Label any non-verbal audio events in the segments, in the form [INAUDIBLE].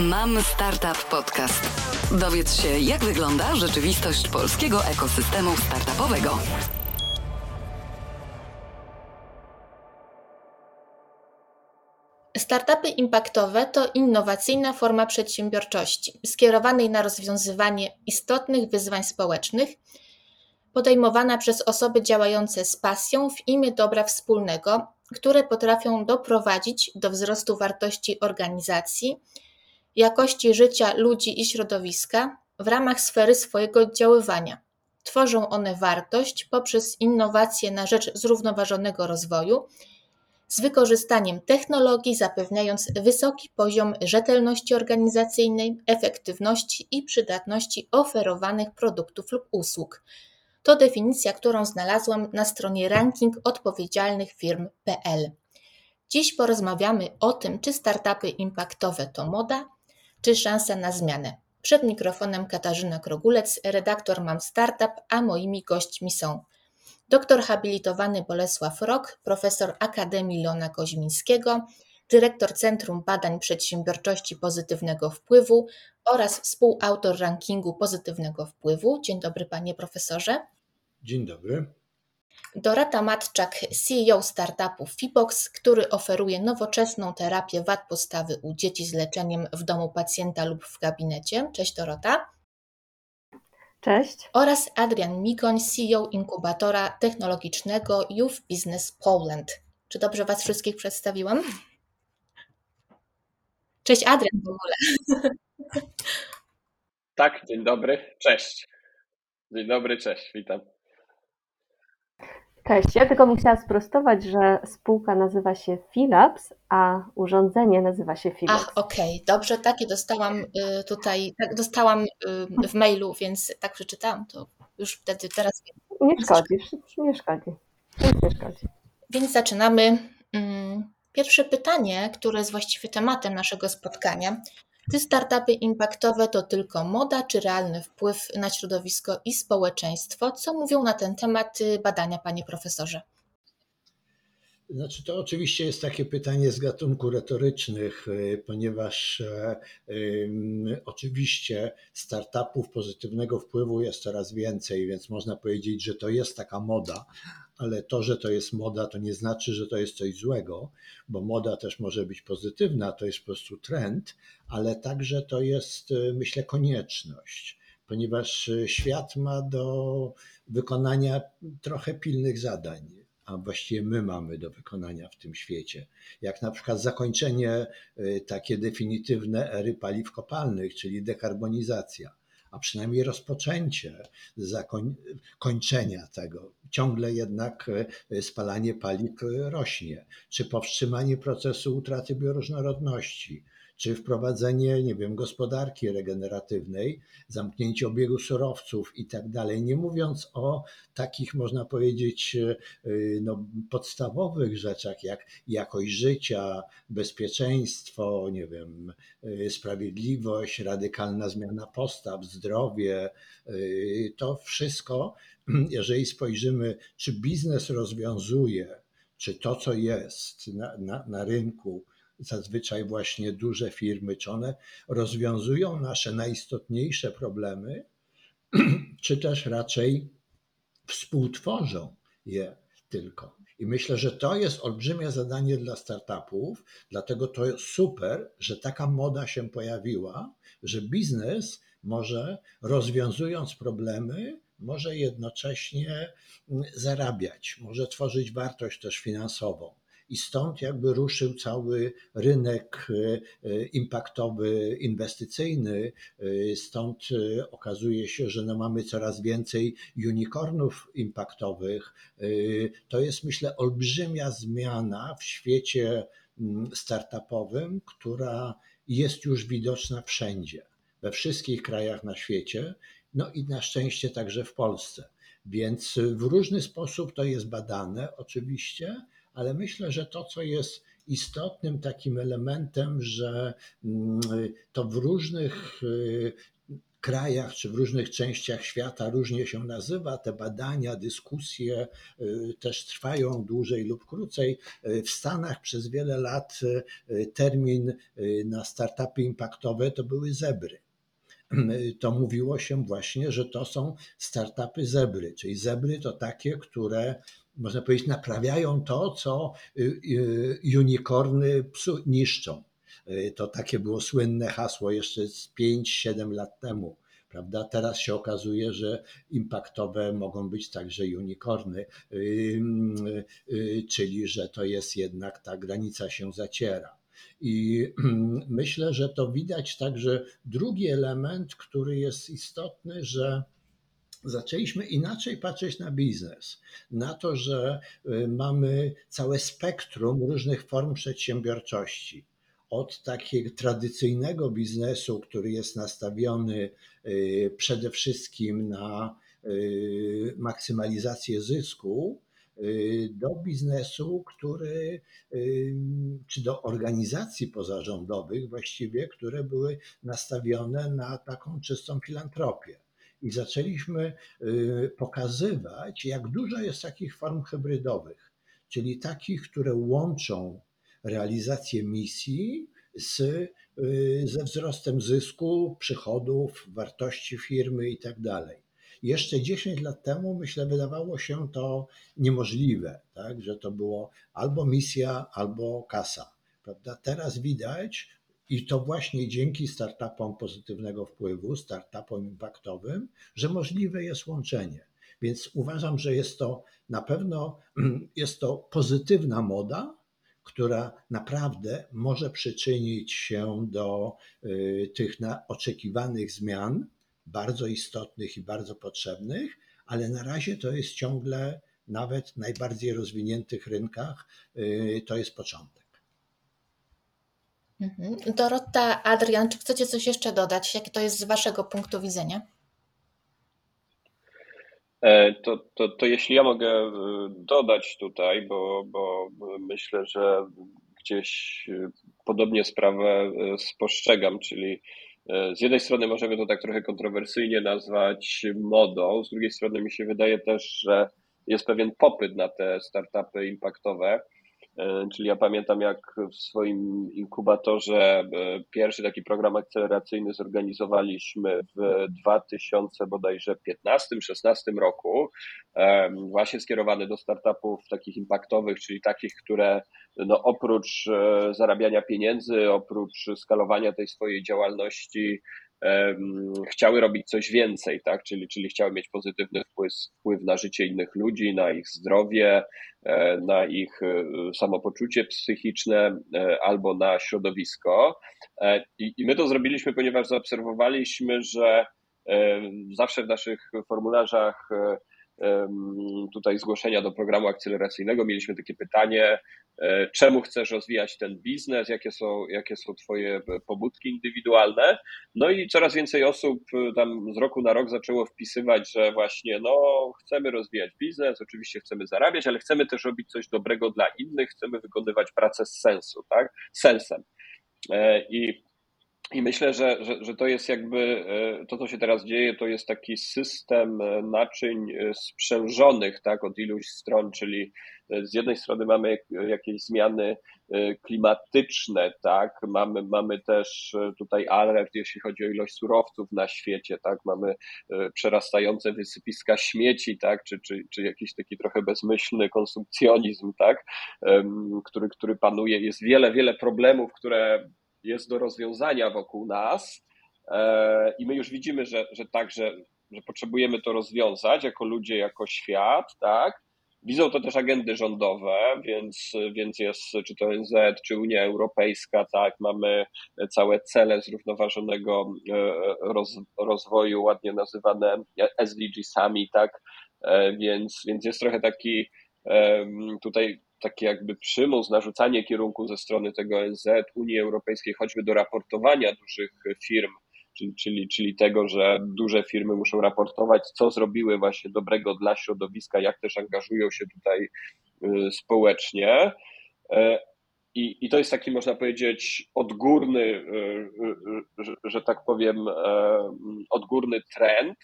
Mam Startup Podcast. Dowiedz się, jak wygląda rzeczywistość polskiego ekosystemu startupowego. Startupy impaktowe to innowacyjna forma przedsiębiorczości skierowanej na rozwiązywanie istotnych wyzwań społecznych, podejmowana przez osoby działające z pasją w imię dobra wspólnego, które potrafią doprowadzić do wzrostu wartości organizacji, jakości życia ludzi i środowiska w ramach sfery swojego oddziaływania. Tworzą one wartość poprzez innowacje na rzecz zrównoważonego rozwoju z wykorzystaniem technologii, zapewniając wysoki poziom rzetelności organizacyjnej, efektywności i przydatności oferowanych produktów lub usług. To definicja, którą znalazłam na stronie ranking odpowiedzialnych firm.pl. Dziś porozmawiamy o tym, czy startupy impaktowe to moda, czy szansa na zmianę. Przed mikrofonem Katarzyna Krogulec, redaktor Mam Startup, a moimi gośćmi są doktor habilitowany Bolesław Rok, profesor Akademii Leona Koźmińskiego, dyrektor Centrum Badań Przedsiębiorczości Pozytywnego Wpływu oraz współautor rankingu Pozytywnego Wpływu. Dzień dobry, panie profesorze. Dzień dobry. Dorata Matczak, CEO startupu Fibox, który oferuje nowoczesną terapię wad postawy u dzieci z leczeniem w domu pacjenta lub w gabinecie. Cześć Dorota. Cześć. Oraz Adrian Mikoń, CEO inkubatora technologicznego Youth Business Poland. Czy dobrze Was wszystkich przedstawiłam? Cześć Adrian w ogóle. Tak, dzień dobry, cześć. Dzień dobry, cześć, witam. Cześć, ja tylko bym chciała sprostować, że spółka nazywa się Philips, a urządzenie nazywa się Philips. Ach, okej, okay. dobrze, takie dostałam y, tutaj, tak dostałam y, w mailu, więc tak przeczytałam, to już wtedy teraz wiem. Nie szkodzi, nie szkodzi, nie szkodzi. Więc zaczynamy. Mm, pierwsze pytanie, które jest właściwie tematem naszego spotkania. Czy startupy impaktowe to tylko moda, czy realny wpływ na środowisko i społeczeństwo? Co mówią na ten temat y, badania, panie profesorze? Znaczy, to oczywiście jest takie pytanie z gatunku retorycznych, y, ponieważ um, oczywiście startupów pozytywnego wpływu jest coraz więcej, więc można powiedzieć, że to jest taka moda, ale to, że to jest moda, to nie znaczy, że to jest coś złego, bo moda też może być pozytywna, to jest po prostu trend, ale także to jest, y, myślę, konieczność, ponieważ świat ma do wykonania trochę pilnych zadań a właściwie my mamy do wykonania w tym świecie. Jak na przykład zakończenie y, takie definitywne ery paliw kopalnych, czyli dekarbonizacja, a przynajmniej rozpoczęcie kończenia tego. Ciągle jednak y, spalanie paliw rośnie, czy powstrzymanie procesu utraty bioróżnorodności, czy wprowadzenie, nie wiem, gospodarki regeneratywnej, zamknięcie obiegu surowców i tak dalej, nie mówiąc o takich, można powiedzieć, y, no, podstawowych rzeczach jak jakość życia, bezpieczeństwo, nie wiem, y, sprawiedliwość, radykalna zmiana postaw, zdrowie, y, to wszystko, [CLEARS THROAT] jeżeli spojrzymy, czy biznes rozwiązuje, czy to, co jest na, na, na rynku, zazwyczaj właśnie duże firmy, czy one rozwiązują nasze najistotniejsze problemy, [CLEARS THROAT] czy też raczej współtworzą je tylko. I myślę, że to jest olbrzymie zadanie dla startupów, dlatego to super, że taka moda się pojawiła, że biznes może rozwiązując problemy, może jednocześnie zarabiać, może tworzyć wartość też finansową i stąd jakby ruszył cały rynek e, e, impaktowy, inwestycyjny. E, stąd okazuje się, że no mamy coraz więcej unicornów impaktowych. To jest, myślę, olbrzymia zmiana w świecie mm, startupowym, która jest już widoczna wszędzie, we wszystkich krajach na świecie, no i na szczęście także w Polsce. Więc w różny sposób to jest badane, oczywiście, ale myślę, że to, co jest istotnym takim elementem, że mm, to w różnych y, krajach czy w różnych częściach świata różnie się nazywa. Te badania, dyskusje też trwają dłużej lub krócej. W Stanach przez wiele lat termin na startupy impaktowe to były zebry to mówiło się właśnie, że to są startupy zebry, czyli zebry to takie, które można powiedzieć naprawiają to, co y, y, unicorny psu niszczą. Y, to takie było słynne hasło jeszcze z 5-7 lat temu. Prawda? Teraz się okazuje, że impaktowe mogą być także unicorny, czyli że to jest jednak ta granica się zaciera. I [CLEARS THROAT] myślę, że to widać także drugi element, który jest istotny, że zaczęliśmy inaczej patrzeć na biznes, na to, że y, mamy całe spektrum różnych form przedsiębiorczości. Od takiego tradycyjnego biznesu, który jest nastawiony y, przede wszystkim na y, maksymalizację zysku, do biznesu, który, czy do organizacji pozarządowych właściwie, które były nastawione na taką czystą filantropię. I zaczęliśmy y, pokazywać, jak dużo jest takich form hybrydowych, czyli takich, które łączą realizację misji z, ze wzrostem zysku, przychodów, wartości firmy itd. Tak jeszcze 10 lat temu, myślę, wydawało się to niemożliwe, tak? że to było albo misja, albo kasa. Prawda? Teraz widać, i to właśnie dzięki startupom pozytywnego wpływu, startupom impactowym, że możliwe jest łączenie. Więc uważam, że jest to na pewno [CLEARS THROAT] jest to pozytywna moda, która naprawdę może przyczynić się do y, tych oczekiwanych zmian, bardzo istotnych i bardzo potrzebnych, ale na razie to jest ciągle nawet w najbardziej rozwiniętych rynkach, y, to jest początek. Mhm. Dorota, Adrian, czy chcecie coś jeszcze dodać? Jakie to jest z Waszego punktu widzenia? E, to, to, to jeśli ja mogę e, dodać tutaj, bo, bo myślę, że gdzieś e, podobnie sprawę spostrzegam, czyli z jednej strony możemy to tak trochę kontrowersyjnie nazwać modą, z drugiej strony mi się wydaje też, że jest pewien popyt na te startupy impaktowe. E, czyli ja pamiętam, jak w swoim inkubatorze e, pierwszy taki program akceleracyjny zorganizowaliśmy w 2000 bodajże 15-16 roku, e, właśnie skierowany do startupów takich impaktowych, czyli takich, które no oprócz zarabiania pieniędzy, oprócz skalowania tej swojej działalności, chciały robić coś więcej, tak? czyli, czyli chciały mieć pozytywny wpływ, wpływ na życie innych ludzi, na ich zdrowie, e, na ich e, samopoczucie psychiczne e, albo na środowisko. I, I my to zrobiliśmy, ponieważ zaobserwowaliśmy, że zawsze w naszych formularzach tutaj zgłoszenia do programu akceleracyjnego mieliśmy takie pytanie, e, czemu chcesz rozwijać ten biznes, jakie są, jakie są Twoje pobudki indywidualne. No i coraz więcej osób e, tam z roku na rok zaczęło wpisywać, że właśnie no, chcemy rozwijać biznes, oczywiście chcemy zarabiać, ale chcemy też robić coś dobrego dla innych, chcemy wykonywać pracę z sensu, tak? Sensem. E, I i myślę, że, że, że to jest jakby e, to, co się teraz dzieje, to jest taki system e, naczyń e, sprzężonych tak, od iluś stron, czyli z jednej strony mamy jakieś zmiany klimatyczne, tak, mamy, mamy też tutaj alert, jeśli chodzi o ilość surowców na świecie, tak, mamy przerastające wysypiska śmieci, tak, czy, czy, czy jakiś taki trochę bezmyślny konsumpcjonizm, tak, który, który panuje. Jest wiele, wiele problemów, które jest do rozwiązania wokół nas e, i my już widzimy, że, że tak, że, że potrzebujemy to rozwiązać jako ludzie, jako świat, tak? Widzą to też agendy rządowe, więc, więc jest czy to ONZ, czy Unia Europejska, tak, mamy całe cele zrównoważonego e, roz, rozwoju, ładnie nazywane SDG-sami, tak, e, więc, więc jest trochę taki tutaj taki jakby przymus, narzucanie kierunku ze strony tego ONZ, Unii Europejskiej, choćby do raportowania dużych firm, czyli, czyli, czyli tego, że duże firmy muszą raportować, co zrobiły właśnie dobrego dla środowiska, jak też angażują się tutaj y, społecznie. E, i, I to jest taki, można powiedzieć, odgórny, że tak powiem, odgórny trend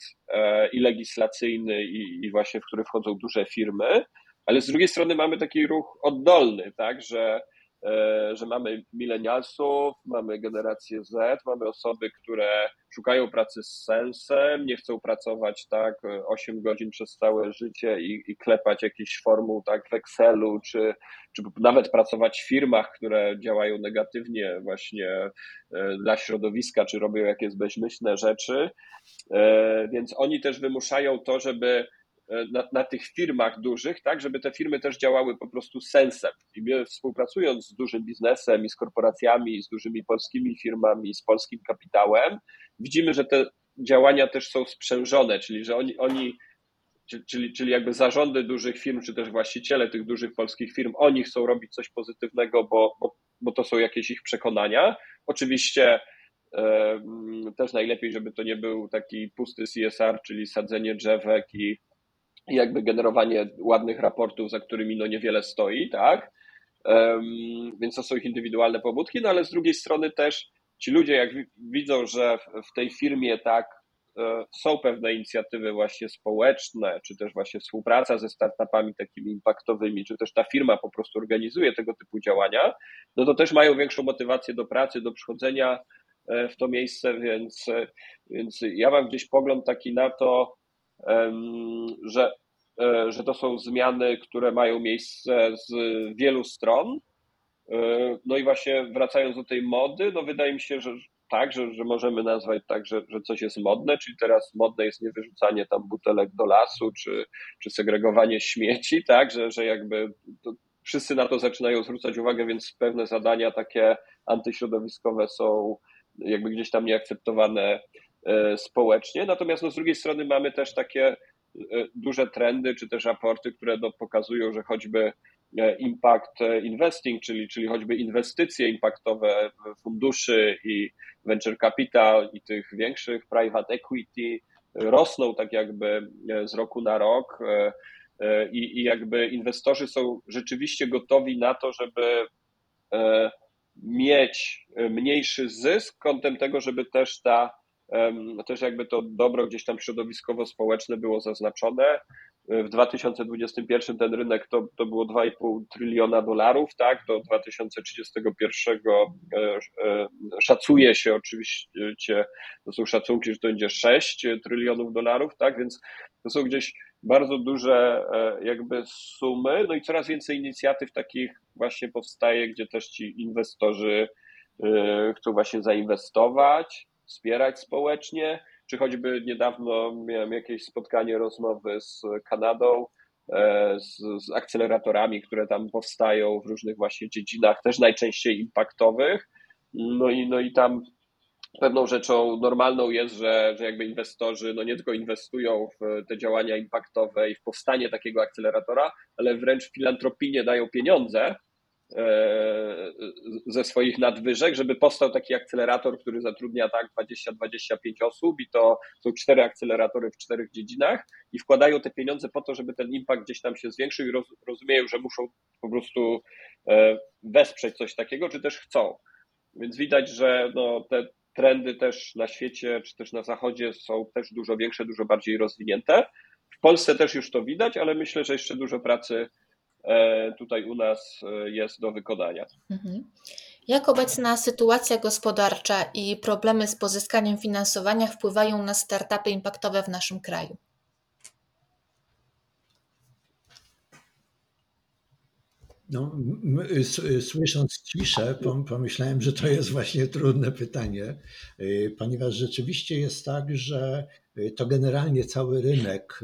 i legislacyjny, i, i właśnie w który wchodzą duże firmy, ale z drugiej strony mamy taki ruch oddolny, tak, że E, że mamy milenialsów, mamy generację Z, mamy osoby, które szukają pracy z sensem, nie chcą pracować tak 8 godzin przez całe życie i, i klepać jakichś formuł tak w Excelu, czy, czy nawet pracować w firmach, które działają negatywnie właśnie e, dla środowiska, czy robią jakieś bezmyślne rzeczy. E, więc oni też wymuszają to, żeby na, na, tych firmach dużych, tak, żeby te firmy też działały po prostu sensem. I my współpracując z dużym biznesem i z korporacjami, i z dużymi polskimi firmami, z polskim kapitałem, widzimy, że te działania też są sprzężone, czyli że oni, oni czyli, czyli jakby zarządy dużych firm, czy też właściciele tych dużych polskich firm, oni chcą robić coś pozytywnego, bo, bo, bo to są jakieś ich przekonania. Oczywiście też najlepiej, żeby to nie był taki pusty CSR, czyli sadzenie drzewek i i jakby generowanie ładnych raportów, za którymi no niewiele stoi, tak? Więc to są ich indywidualne pobudki, no ale z drugiej strony też ci ludzie, jak widzą, że w tej firmie tak e, są pewne inicjatywy właśnie społeczne, czy też właśnie współpraca ze startupami takimi impaktowymi, czy też ta firma po prostu organizuje tego typu działania, no to też mają większą motywację do pracy, do przychodzenia e, w to miejsce, więc, e, więc ja mam gdzieś pogląd taki na to, że, e, że to są zmiany, które mają miejsce z wielu stron. E, no i właśnie wracając do tej mody, no wydaje mi się, że tak, że, że możemy nazwać tak, że, że coś jest modne, czyli teraz modne jest nie wyrzucanie tam butelek do lasu, czy, czy segregowanie śmieci, [LAUGHS] tak, że, że jakby wszyscy na to zaczynają zwracać uwagę, więc pewne zadania takie antyśrodowiskowe są jakby gdzieś tam nieakceptowane społecznie. Natomiast no, z drugiej strony mamy też takie e, duże trendy, czy też raporty, które no, pokazują, że choćby e, impact investing, czyli, czyli choćby inwestycje impaktowe funduszy i venture capital i tych większych private equity rosną tak jakby z roku na rok i, i jakby inwestorzy są rzeczywiście gotowi na to, żeby mieć mniejszy zysk kątem tego, żeby też ta też jakby to dobro gdzieś tam środowiskowo-społeczne było zaznaczone. W 2021 ten rynek to, to było 2,5 tryliona dolarów, tak? Do 2031 e, e, szacuje się oczywiście, to są szacunki, że to będzie 6 trylionów dolarów, tak? Więc to są gdzieś bardzo duże e, jakby sumy, no i coraz więcej inicjatyw takich właśnie powstaje, gdzie też ci inwestorzy chcą właśnie zainwestować, wspierać społecznie, czy choćby niedawno miałem jakieś spotkanie, rozmowy z Kanadą, e, z, z, akceleratorami, które tam powstają w różnych właśnie dziedzinach, też najczęściej impaktowych. No i, no i tam pewną rzeczą normalną jest, że, że jakby inwestorzy no nie tylko inwestują w te działania impaktowe i w powstanie takiego akceleratora, ale wręcz filantropijnie dają pieniądze ze swoich nadwyżek, żeby powstał taki akcelerator, który zatrudnia tak 20-25 osób i to są cztery akceleratory w czterech dziedzinach i wkładają te pieniądze po to, żeby ten impact gdzieś tam się zwiększył i roz, rozumieją, że muszą po prostu e, wesprzeć coś takiego, czy też chcą. Więc widać, że no, te trendy też na świecie, czy też na zachodzie są też dużo większe, dużo bardziej rozwinięte. W Polsce też już to widać, ale myślę, że jeszcze dużo pracy E, tutaj u nas e, jest do wykonania. Mhm. Jak obecna sytuacja gospodarcza i problemy z pozyskaniem finansowania wpływają na startupy impaktowe w naszym kraju? No, słysząc ciszę, pomyślałem, że to jest właśnie trudne pytanie, e, ponieważ rzeczywiście jest tak, że to generalnie cały rynek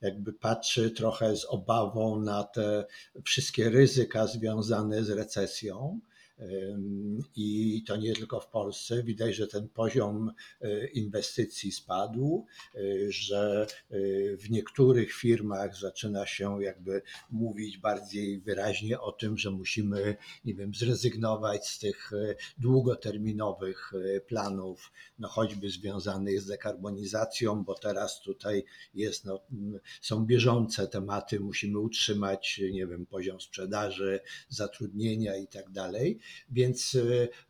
jakby patrzy trochę z obawą na te wszystkie ryzyka związane z recesją. I to nie tylko w Polsce. Widać, że ten poziom e, inwestycji spadł, e, że e, w niektórych firmach zaczyna się jakby mówić bardziej wyraźnie o tym, że musimy, nie wiem, zrezygnować z tych długoterminowych planów, no choćby związanych z dekarbonizacją, bo teraz tutaj jest, no, są bieżące tematy, musimy utrzymać, nie wiem, poziom sprzedaży, zatrudnienia i tak dalej. Więc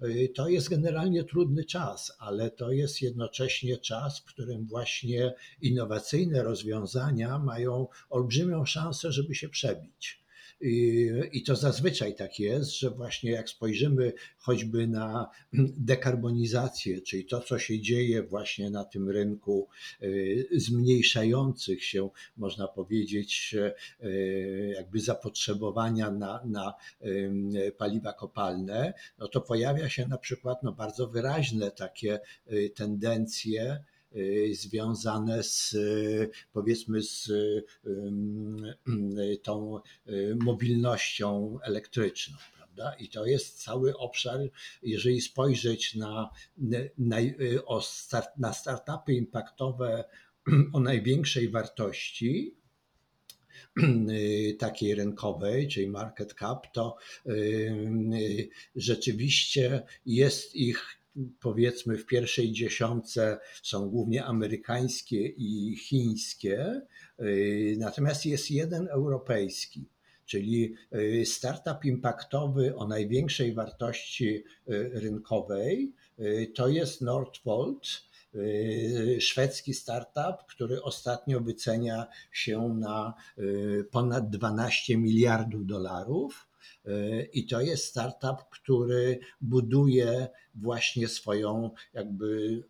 e, to jest generalnie trudny czas, ale to jest jednocześnie czas, w którym właśnie innowacyjne rozwiązania mają olbrzymią szansę, żeby się przebić. I to zazwyczaj tak jest, że właśnie jak spojrzymy choćby na dekarbonizację, czyli to, co się dzieje właśnie na tym rynku y, zmniejszających się, można powiedzieć, y, jakby zapotrzebowania na, na paliwa kopalne, no to pojawia się na przykład no bardzo wyraźne takie y, tendencje, Y, związane z y, powiedzmy z y, tą mobilnością elektryczną. I to jest cały obszar, jeżeli spojrzeć na, na, start, na startupy impaktowe o największej wartości, takiej rynkowej, czyli market cap, to rzeczywiście jest ich powiedzmy w pierwszej dziesiątce są głównie amerykańskie i chińskie, y, natomiast jest jeden europejski. Czyli y, startup impaktowy o największej wartości y, rynkowej to jest Nordvolt, szwedzki startup, który ostatnio wycenia się na ponad 12 miliardów dolarów. I to jest startup, który buduje właśnie swoją jakby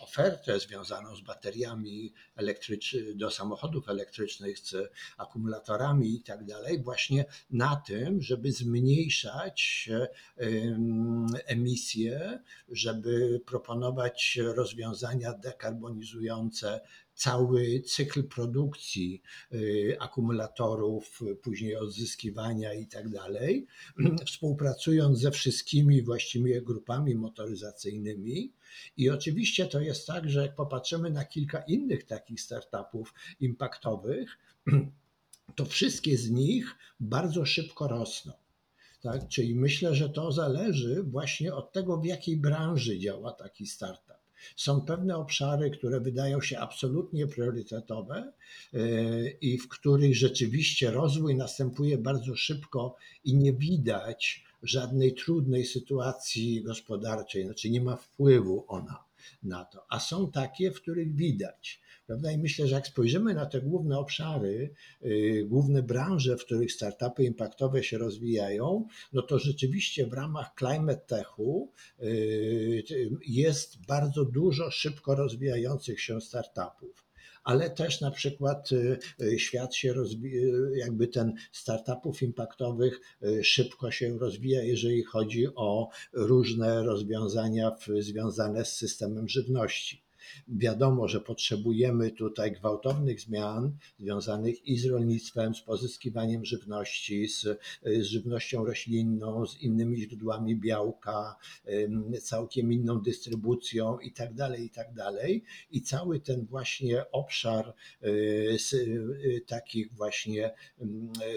ofertę związaną z bateriami elektrycznymi do samochodów elektrycznych, z akumulatorami i tak dalej, właśnie na tym, żeby zmniejszać emisje, żeby proponować rozwiązania dekarbonizujące cały cykl produkcji y, akumulatorów, później odzyskiwania i tak dalej, [CLEARS THROAT] współpracując ze wszystkimi właściwie grupami motoryzacyjnymi. I oczywiście to jest tak, że jak popatrzymy na kilka innych takich startupów impaktowych, [CLEARS THROAT] to wszystkie z nich bardzo szybko rosną. Tak? Czyli myślę, że to zależy właśnie od tego, w jakiej branży działa taki startup. Są pewne obszary, które wydają się absolutnie priorytetowe e, i w których rzeczywiście rozwój następuje bardzo szybko i nie widać żadnej trudnej sytuacji gospodarczej, znaczy nie ma wpływu ona na to. A są takie, w których widać. Prawda? I myślę, że jak spojrzymy na te główne obszary, yy, główne branże, w których startupy impaktowe się rozwijają, no to rzeczywiście w ramach climate techu yy, jest bardzo dużo szybko rozwijających się startupów ale też na przykład y, y, świat się rozwija, jakby ten startupów impaktowych y, szybko się rozwija, jeżeli chodzi o różne rozwiązania związane z systemem żywności. Wiadomo, że potrzebujemy tutaj gwałtownych zmian związanych i z rolnictwem, z pozyskiwaniem żywności, z, z żywnością roślinną, z innymi źródłami białka, całkiem inną dystrybucją i tak dalej, i tak dalej. I cały ten właśnie obszar y, y, takich właśnie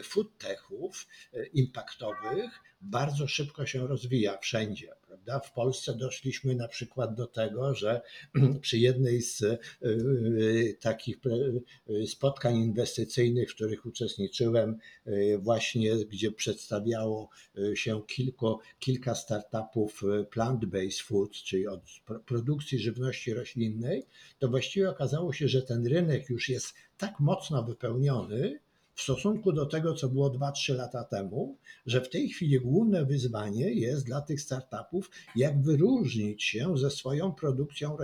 food techów y, impaktowych bardzo szybko się rozwija wszędzie. Prawda? W Polsce doszliśmy na przykład do tego, że [CLEARS THROAT] przy jednej z y, y, takich y, spotkań inwestycyjnych, w których uczestniczyłem, właśnie gdzie przedstawiało się kilku, kilka startupów plant-based food, czyli od produkcji żywności roślinnej, to właściwie okazało się, że ten rynek już jest tak mocno wypełniony, w stosunku do tego, co było 2-3 lata temu, że w tej chwili główne wyzwanie jest dla tych startupów, jak wyróżnić się ze swoją produkcją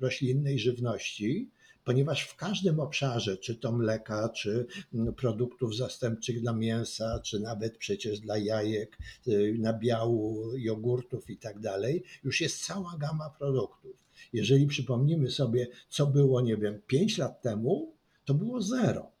roślinnej żywności, ponieważ w każdym obszarze, czy to mleka, czy mm, produktów zastępczych dla mięsa, czy nawet przecież dla jajek, y, nabiału, jogurtów i tak dalej, już jest cała gama produktów. Jeżeli przypomnimy sobie, co było, nie wiem, 5 lat temu, to było zero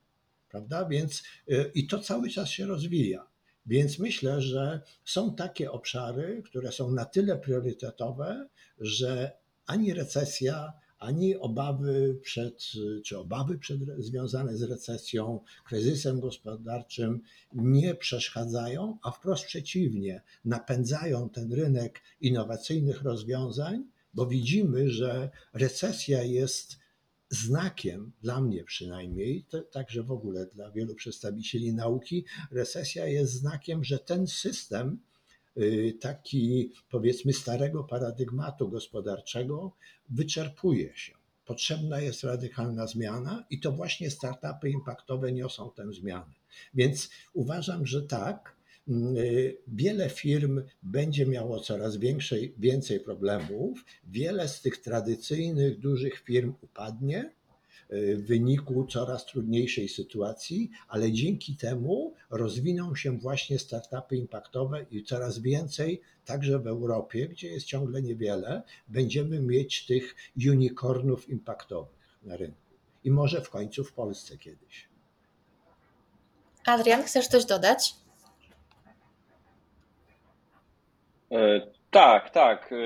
prawda? Więc y, i to cały czas się rozwija. Więc myślę, że są takie obszary, które są na tyle priorytetowe, że ani recesja, ani obawy przed, czy obawy przed, związane z recesją, kryzysem gospodarczym nie przeszkadzają, a wprost przeciwnie, napędzają ten rynek innowacyjnych rozwiązań, bo widzimy, że recesja jest znakiem, dla mnie przynajmniej, także w ogóle dla wielu przedstawicieli nauki, recesja jest znakiem, że ten system, y, taki powiedzmy starego paradygmatu gospodarczego, wyczerpuje się. Potrzebna jest radykalna zmiana i to właśnie startupy impaktowe niosą tę zmianę. Więc uważam, że tak, wiele firm będzie miało coraz większej, więcej problemów. Wiele z tych tradycyjnych, dużych firm upadnie y, w wyniku coraz trudniejszej sytuacji, ale dzięki temu rozwiną się właśnie startupy impaktowe i coraz więcej także w Europie, gdzie jest ciągle niewiele, będziemy mieć tych unicornów impaktowych na rynku. I może w końcu w Polsce kiedyś. Adrian, chcesz coś dodać? E, tak, tak. E,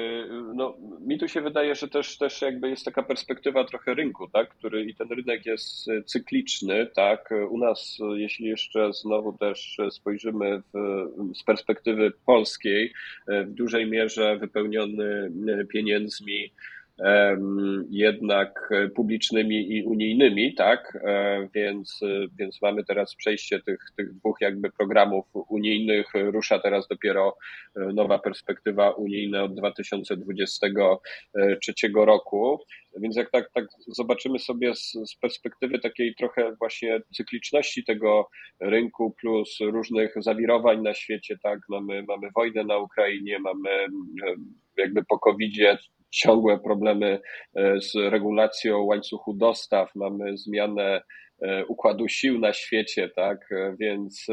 no, mi tu się wydaje, że też, też jakby jest taka perspektywa trochę rynku, tak, który i ten rynek jest cykliczny, tak. U nas, jeśli jeszcze znowu też spojrzymy w, z perspektywy polskiej, e, w dużej mierze wypełniony pieniędzmi jednak publicznymi i unijnymi, tak? E, więc, więc mamy teraz przejście tych, tych dwóch jakby programów unijnych. Rusza teraz dopiero e, nowa perspektywa unijna od 2023 roku. Więc jak tak, tak zobaczymy sobie z, z perspektywy takiej trochę właśnie cykliczności tego rynku plus różnych zawirowań na świecie, tak? Mamy, mamy wojnę na Ukrainie, mamy jakby po covid ciągłe problemy e, z regulacją łańcuchu dostaw, mamy zmianę e, układu sił na świecie, tak, e, więc,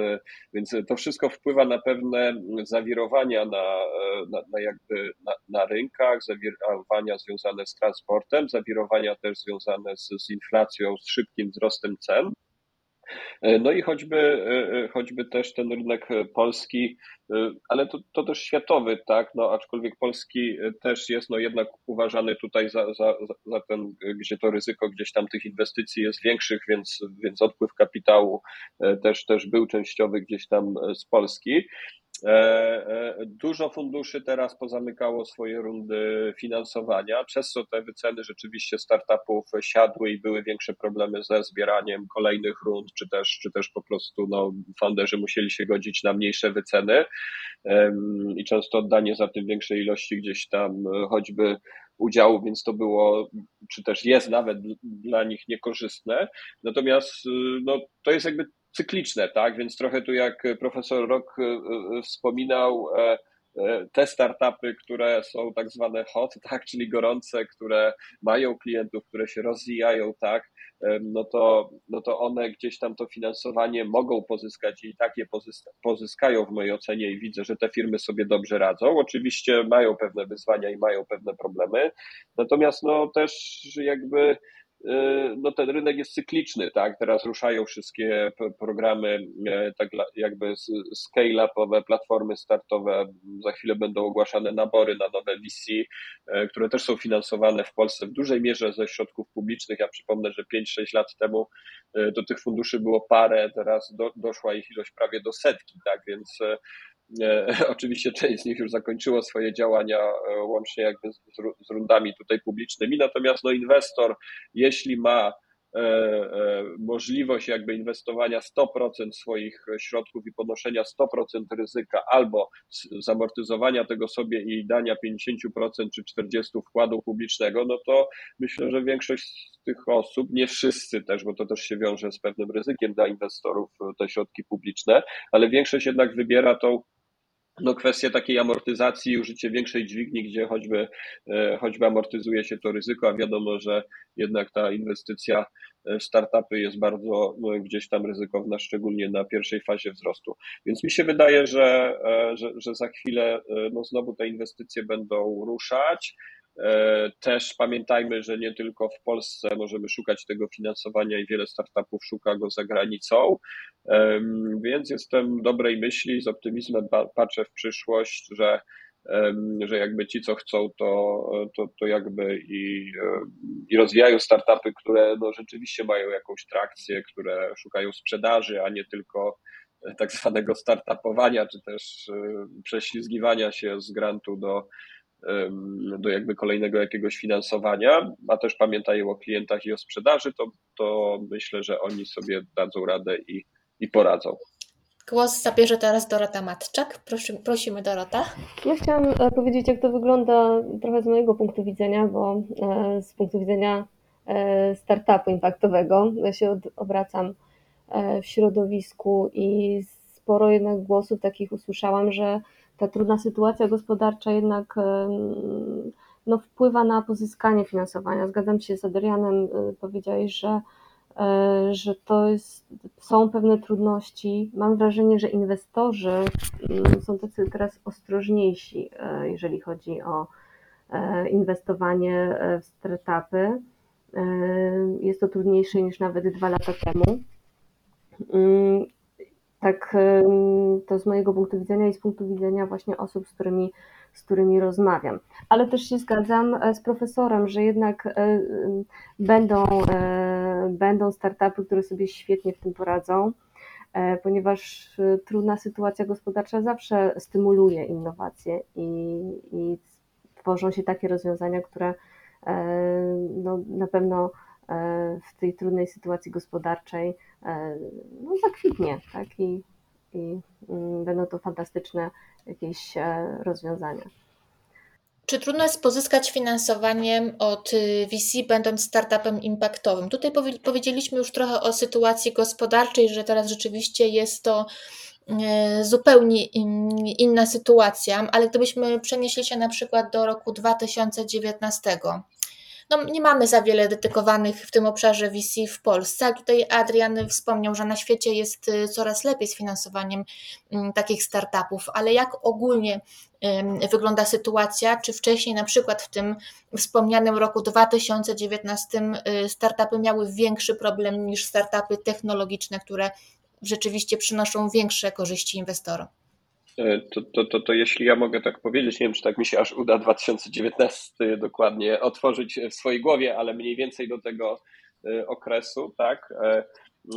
więc to wszystko wpływa na pewne zawirowania na, na, na jakby na, na, rynkach, zawirowania związane z transportem, zawirowania też związane z, z inflacją, z szybkim wzrostem cen. E, no i choćby, e, e, choćby też ten rynek polski, ale to, to też światowy, tak, no aczkolwiek polski też jest no jednak uważany tutaj za, za, za ten, gdzie to ryzyko gdzieś tam tych inwestycji jest większych, więc, więc odpływ kapitału też, też był częściowy gdzieś tam z Polski. E, e, dużo funduszy teraz pozamykało swoje rundy finansowania, przez co te wyceny rzeczywiście startupów siadły i były większe problemy ze zbieraniem kolejnych rund, czy też, czy też po prostu no, founderzy musieli się godzić na mniejsze wyceny i często oddanie za tym większej ilości gdzieś tam choćby udziału, więc to było, czy też jest nawet dla nich niekorzystne. Natomiast no, to jest jakby cykliczne, tak? Więc trochę tu jak profesor Rok e, e, wspominał, e, te startupy, które są tak zwane hot, [LAUGHS] tak, czyli gorące, które mają klientów, które się rozwijają, tak, no to, no to one gdzieś tam to finansowanie mogą pozyskać i tak je pozyskają w mojej ocenie i widzę, że te firmy sobie dobrze radzą. Oczywiście mają pewne wyzwania i mają pewne problemy, natomiast no też jakby no ten rynek jest cykliczny, tak? Teraz ruszają wszystkie programy, e, tak jakby scale-upowe, platformy startowe. Za chwilę będą ogłaszane nabory na nowe VC, e, które też są finansowane w Polsce w dużej mierze ze środków publicznych. Ja przypomnę, że 5-6 lat temu do tych funduszy było parę, teraz do, doszła ich ilość prawie do setki, tak? Więc [LAUGHS] Oczywiście część z nich już zakończyło swoje działania e, łącznie jakby z, rundami tutaj publicznymi, natomiast no inwestor, jeśli ma e, e, możliwość jakby inwestowania 100% swoich środków i ponoszenia 100% ryzyka albo zamortyzowania tego sobie i dania 50% czy 40% wkładu publicznego, no to myślę, że większość z tych osób, nie wszyscy też, bo to też się wiąże z pewnym ryzykiem dla inwestorów te środki publiczne, ale większość jednak wybiera tą no kwestia takiej amortyzacji i użycie większej dźwigni, gdzie choćby, e, choćby amortyzuje się to ryzyko, a wiadomo, że jednak ta inwestycja w startupy jest bardzo no, gdzieś tam ryzykowna, szczególnie na pierwszej fazie wzrostu. Więc mi się wydaje, że, e, że, że za chwilę e, no, znowu te inwestycje będą ruszać. Też pamiętajmy, że nie tylko w Polsce możemy szukać tego finansowania i wiele startupów szuka go za granicą, więc jestem dobrej myśli, z optymizmem patrzę w przyszłość, że że jakby ci, co chcą, to, to, to jakby i, i rozwijają startupy, które no rzeczywiście mają jakąś trakcję, które szukają sprzedaży, a nie tylko tak zwanego startupowania, czy też prześlizgiwania się z grantu do, do jakby kolejnego jakiegoś finansowania, a też pamiętają o klientach i o sprzedaży, to, to myślę, że oni sobie dadzą radę i, i poradzą. Głos zabierze teraz Dorota Matczak. Prosimy, prosimy Dorota. Ja chciałam e, powiedzieć, jak to wygląda trochę z mojego punktu widzenia, bo e, z punktu widzenia e, startupu impactowego ja się obracam w środowisku i sporo jednak głosów takich usłyszałam, że ta trudna sytuacja gospodarcza jednak no, wpływa na pozyskanie finansowania. Zgadzam się z Adrianem, powiedziałeś, że E, że to jest, są pewne trudności. Mam wrażenie, że inwestorzy mm, są tacy teraz ostrożniejsi, e, jeżeli chodzi o e, inwestowanie w startupy. Jest to trudniejsze niż nawet dwa lata temu. Tak, to z mojego punktu widzenia i z punktu widzenia właśnie osób, z którymi z którymi rozmawiam. Ale też się zgadzam e, z profesorem, że jednak e, będą, e, będą startupy, które sobie świetnie w tym poradzą, ponieważ trudna sytuacja gospodarcza zawsze stymuluje innowacje i, i tworzą się takie rozwiązania, które no, na pewno w tej trudnej sytuacji gospodarczej no, zakwitnie tak? I, i mm, będą to fantastyczne jakieś e, rozwiązania. Czy trudno jest pozyskać finansowanie od y, VC, będąc startupem impactowym? Tutaj powiedzieliśmy już trochę o sytuacji gospodarczej, że teraz rzeczywiście jest to e, zupełnie inna sytuacja, ale gdybyśmy przenieśli się na przykład do roku 2019, no, nie mamy za wiele dedykowanych w tym obszarze VC w Polsce. Tutaj Adrian wspomniał, że na świecie jest y, coraz lepiej z finansowaniem mm, takich startupów, ale jak ogólnie wygląda sytuacja, czy wcześniej na przykład w tym wspomnianym roku 2019 y, startupy miały większy problem niż startupy technologiczne, które rzeczywiście przynoszą większe korzyści inwestorom? E, to, to, to, to jeśli ja mogę tak powiedzieć, nie wiem, czy tak mi się aż uda 2019 dokładnie otworzyć w swojej głowie, ale mniej więcej do tego e, okresu, tak.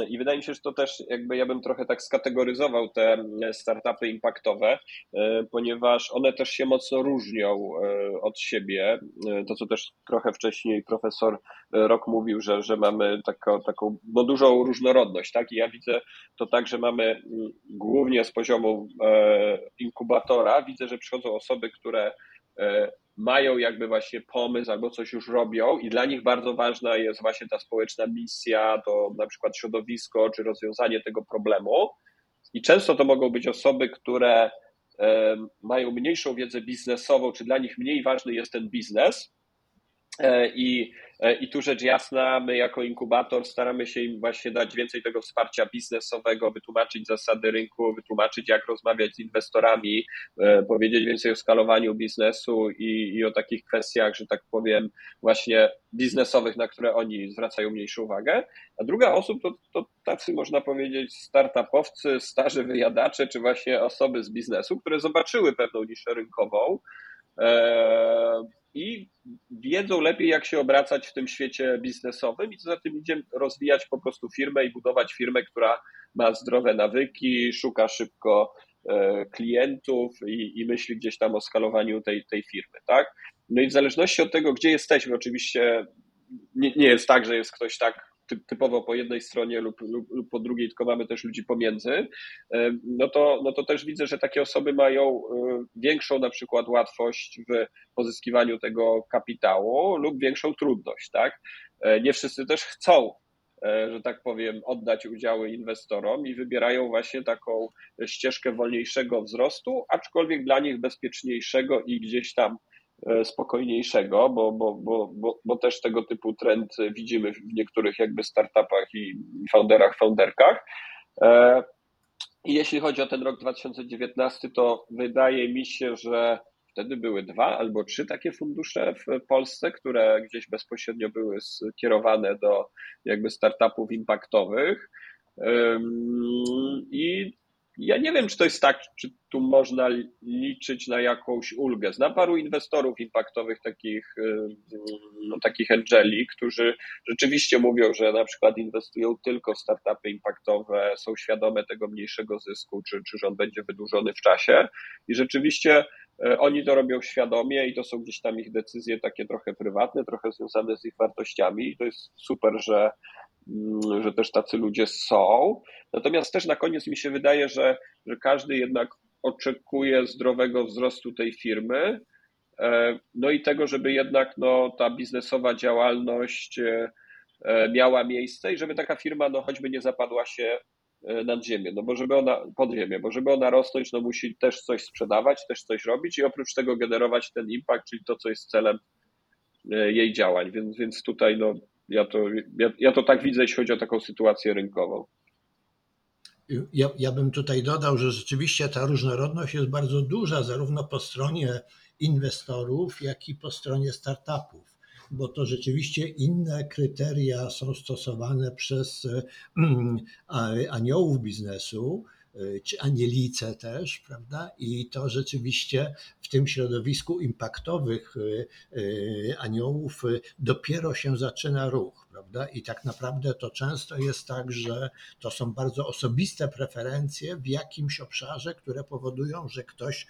E, i wydaje mi się, że to też jakby ja bym trochę tak skategoryzował te startupy impaktowe, e, ponieważ one też się mocno różnią e, od siebie. E, to, co też trochę wcześniej profesor Rok mówił, że, że mamy taką, taką no dużą różnorodność, tak? I ja widzę to tak, że mamy mm, głównie z poziomu inkubatora, widzę, że przychodzą osoby, które mają jakby właśnie pomysł albo coś już robią i dla nich bardzo ważna jest właśnie ta społeczna misja, to na przykład środowisko czy rozwiązanie tego problemu. I często to mogą być osoby, które mają mniejszą wiedzę biznesową, czy dla nich mniej ważny jest ten biznes, E, I, I tu rzecz jasna, my jako inkubator staramy się im właśnie dać więcej tego wsparcia biznesowego, wytłumaczyć zasady rynku, wytłumaczyć, jak rozmawiać z inwestorami, e, powiedzieć więcej o skalowaniu biznesu i, i o takich kwestiach, że tak powiem, właśnie biznesowych, na które oni zwracają mniejszą uwagę. A druga osób to, to tacy, można powiedzieć, startupowcy, starzy wyjadacze, czy właśnie osoby z biznesu, które zobaczyły pewną niszę rynkową i wiedzą lepiej, jak się obracać w tym świecie biznesowym i co za tym idzie rozwijać po prostu firmę i budować firmę, która ma zdrowe nawyki, szuka szybko e, klientów i, i myśli gdzieś tam o skalowaniu tej, tej firmy, tak? No i w zależności od tego, gdzie jesteśmy, oczywiście nie, nie jest tak, że jest ktoś tak typowo po jednej stronie lub, lub, lub, po drugiej, tylko mamy też ludzi pomiędzy, no to, no to też widzę, że takie osoby mają e, większą na przykład łatwość w pozyskiwaniu tego kapitału lub większą trudność, tak? E, nie wszyscy też chcą e, że tak powiem, oddać udziały inwestorom i wybierają właśnie taką ścieżkę wolniejszego wzrostu, aczkolwiek dla nich bezpieczniejszego i gdzieś tam E, spokojniejszego, bo, bo, bo, bo, bo też tego typu trend widzimy w niektórych jakby startupach i founderach, founderkach. E, I jeśli chodzi o ten rok 2019, to wydaje mi się, że wtedy były dwa albo trzy takie fundusze w Polsce, które gdzieś bezpośrednio były skierowane do jakby startupów impaktowych. I ja nie wiem, czy to jest tak, czy tu można liczyć na jakąś ulgę. Znam paru inwestorów impaktowych, takich, no, takich angeli, którzy rzeczywiście mówią, że na przykład inwestują tylko w startupy impaktowe, są świadome tego mniejszego zysku, czy, czy że on będzie wydłużony w czasie. I rzeczywiście e, oni to robią świadomie i to są gdzieś tam ich decyzje takie trochę prywatne, trochę związane z ich wartościami. I to jest super, że, że też tacy ludzie są. Natomiast też na koniec mi się wydaje, że, że każdy jednak oczekuje zdrowego wzrostu tej firmy, e, no i tego, żeby jednak no, ta biznesowa działalność e, e, miała miejsce i żeby taka firma no, choćby nie zapadła się nad ziemię, no bo żeby ona, pod ziemię, bo żeby ona rosnąć, no musi też coś sprzedawać, też coś robić i oprócz tego generować ten impact, czyli to, co jest celem jej działań, więc, więc tutaj no, ja, to, ja, ja to tak widzę, jeśli chodzi o taką sytuację rynkową. Ja, ja bym tutaj dodał, że rzeczywiście ta różnorodność jest bardzo duża, zarówno po stronie inwestorów, jak i po stronie startupów bo to rzeczywiście inne kryteria są stosowane przez mm, aniołów biznesu, czy anielice też, prawda? I to rzeczywiście w tym środowisku impaktowych y, y, aniołów dopiero się zaczyna ruch, prawda? I tak naprawdę to często jest tak, że to są bardzo osobiste preferencje w jakimś obszarze, które powodują, że ktoś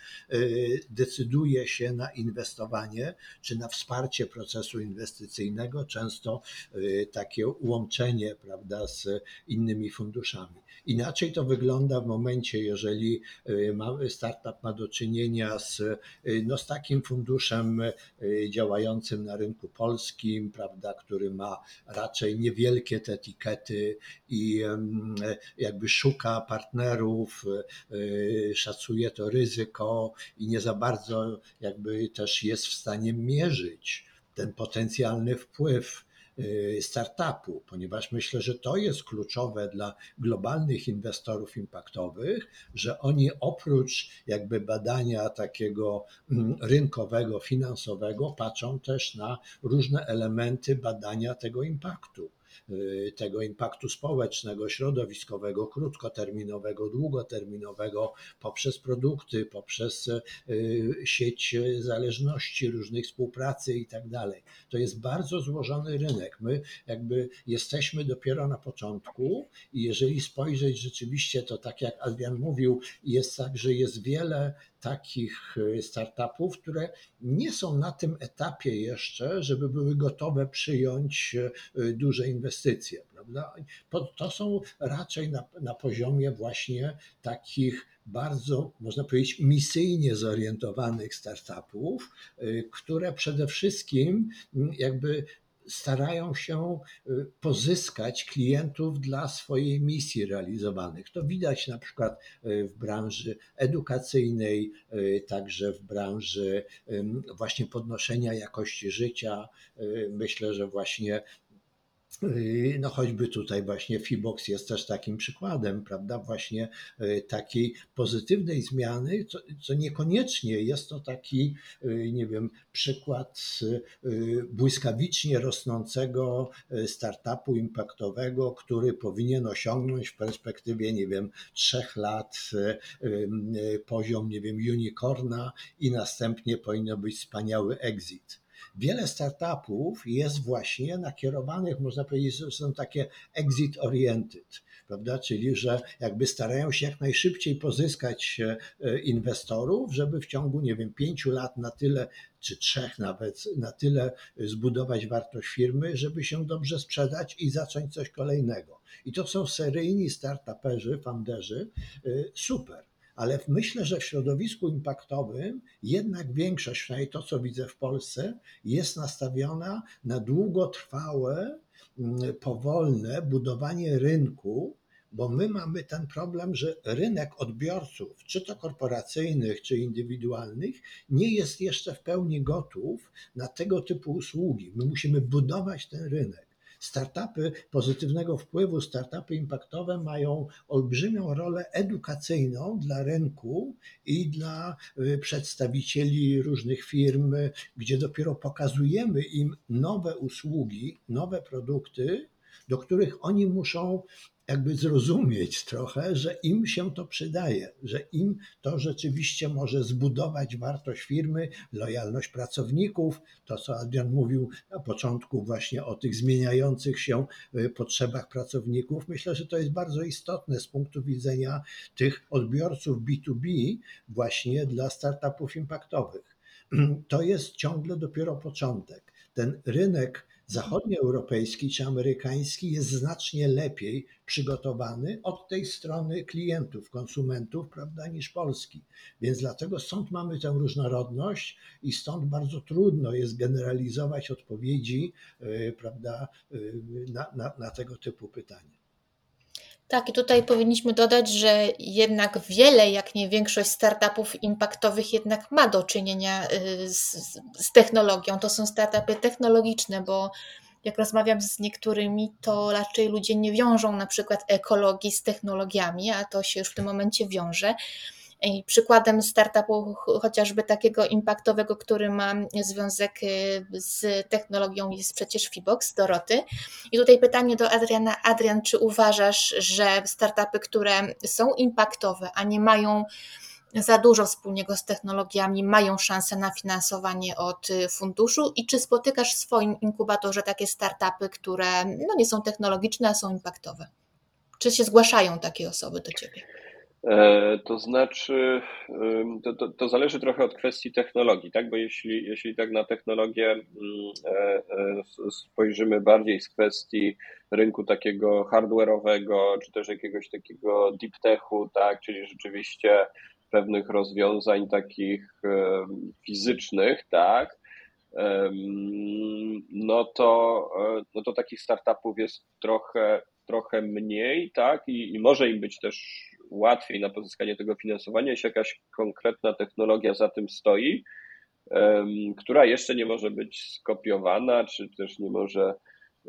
decyduje się na inwestowanie czy na wsparcie procesu inwestycyjnego, często takie łączenie, prawda, z innymi funduszami. Inaczej to wygląda w momencie, jeżeli y, startup ma do czynienia z, y, no, z takim funduszem y, działającym na rynku polskim, prawda, który ma raczej niewielkie te etykiety i jakby szuka partnerów, szacuje to ryzyko i nie za bardzo jakby też jest w stanie mierzyć ten potencjalny wpływ startupu, ponieważ myślę, że to jest kluczowe dla globalnych inwestorów impaktowych, że oni oprócz jakby badania takiego mm, rynkowego, finansowego, patrzą też na różne elementy badania tego impaktu. Y, tego impaktu społecznego, środowiskowego, krótkoterminowego, długoterminowego, poprzez produkty, poprzez y, sieć zależności, różnych współpracy i tak dalej. To jest bardzo złożony rynek. My jakby jesteśmy dopiero na początku i jeżeli spojrzeć rzeczywiście, to tak jak Adrian mówił, jest tak, że jest wiele takich y, startupów, które nie są na tym etapie jeszcze, żeby były gotowe przyjąć y, duże inwestycje. Prawda? To są raczej na, na poziomie właśnie takich bardzo, można powiedzieć, misyjnie zorientowanych startupów, które przede wszystkim jakby starają się y, pozyskać klientów dla swojej misji realizowanych. To widać na przykład y, w branży edukacyjnej, y, także w branży właśnie podnoszenia jakości życia. Myślę, że właśnie no choćby tutaj właśnie Fibox jest też takim przykładem, prawda, właśnie yy, takiej pozytywnej zmiany, co, co niekoniecznie jest to taki, yy, nie wiem, przykład błyskawicznie rosnącego startupu impaktowego, który powinien osiągnąć w perspektywie, nie wiem, trzech lat poziom, nie wiem, unicorna i następnie powinno być wspaniały exit wiele startupów jest właśnie nakierowanych, można powiedzieć, że są takie exit oriented, prawda? Czyli, że jakby starają się jak najszybciej pozyskać e, inwestorów, żeby w ciągu, nie wiem, pięciu lat na tyle, czy trzech nawet, na tyle zbudować wartość firmy, żeby się dobrze sprzedać i zacząć coś kolejnego. I to są seryjni startuperzy, founderzy, e, super ale myślę, że w środowisku impaktowym jednak większość, przynajmniej to, co widzę w Polsce, jest nastawiona na długotrwałe, mm, powolne budowanie rynku, bo my mamy ten problem, że rynek odbiorców, czy to korporacyjnych, czy indywidualnych, nie jest jeszcze w pełni gotów na tego typu usługi. My musimy budować ten rynek. Startupy pozytywnego wpływu, startupy impaktowe mają olbrzymią rolę edukacyjną dla rynku i dla y, przedstawicieli różnych firm, gdzie dopiero pokazujemy im nowe usługi, nowe produkty, do których oni muszą jakby zrozumieć trochę, że im się to przydaje, że im to rzeczywiście może zbudować wartość firmy, lojalność pracowników, to co Adrian mówił na początku właśnie o tych zmieniających się y, potrzebach pracowników. Myślę, że to jest bardzo istotne z punktu widzenia tych odbiorców B2B właśnie dla startupów impaktowych. To jest ciągle dopiero początek. Ten rynek zachodnioeuropejski czy amerykański jest znacznie lepiej przygotowany od tej strony klientów, konsumentów, prawda, niż polski. Więc dlatego stąd mamy tę różnorodność i stąd bardzo trudno jest generalizować odpowiedzi, y, prawda, y, na, na, na tego typu pytania. Tak, i tutaj powinniśmy dodać, że jednak wiele, jak nie większość startupów impaktowych jednak ma do czynienia y, z, z technologią. To są startupy technologiczne, bo jak rozmawiam z niektórymi, to raczej ludzie nie wiążą na przykład ekologii z technologiami, a to się już w tym momencie wiąże. Przykładem startupu chociażby takiego impaktowego, który ma związek y, z technologią jest przecież Fibox Doroty. I tutaj pytanie do Adriana. Adrian, czy uważasz, że startupy, które są impaktowe, a nie mają za dużo wspólnego z technologiami, mają szansę na finansowanie od y, funduszu i czy spotykasz w swoim inkubatorze takie startupy, które no nie są technologiczne, a są impaktowe? Czy się zgłaszają takie osoby do Ciebie? E, to znaczy, to, to, to, zależy trochę od kwestii technologii, tak? Bo jeśli, jeśli tak na technologię mm, e, e, spojrzymy bardziej z kwestii rynku takiego hardware'owego, czy też jakiegoś takiego deep techu, tak? Czyli rzeczywiście pewnych rozwiązań takich fizycznych, tak? No to, no to takich startupów jest trochę, trochę mniej, tak? I, I może im być też łatwiej na pozyskanie tego finansowania, jeśli jakaś konkretna technologia za tym stoi, która jeszcze nie może być skopiowana, czy też nie może,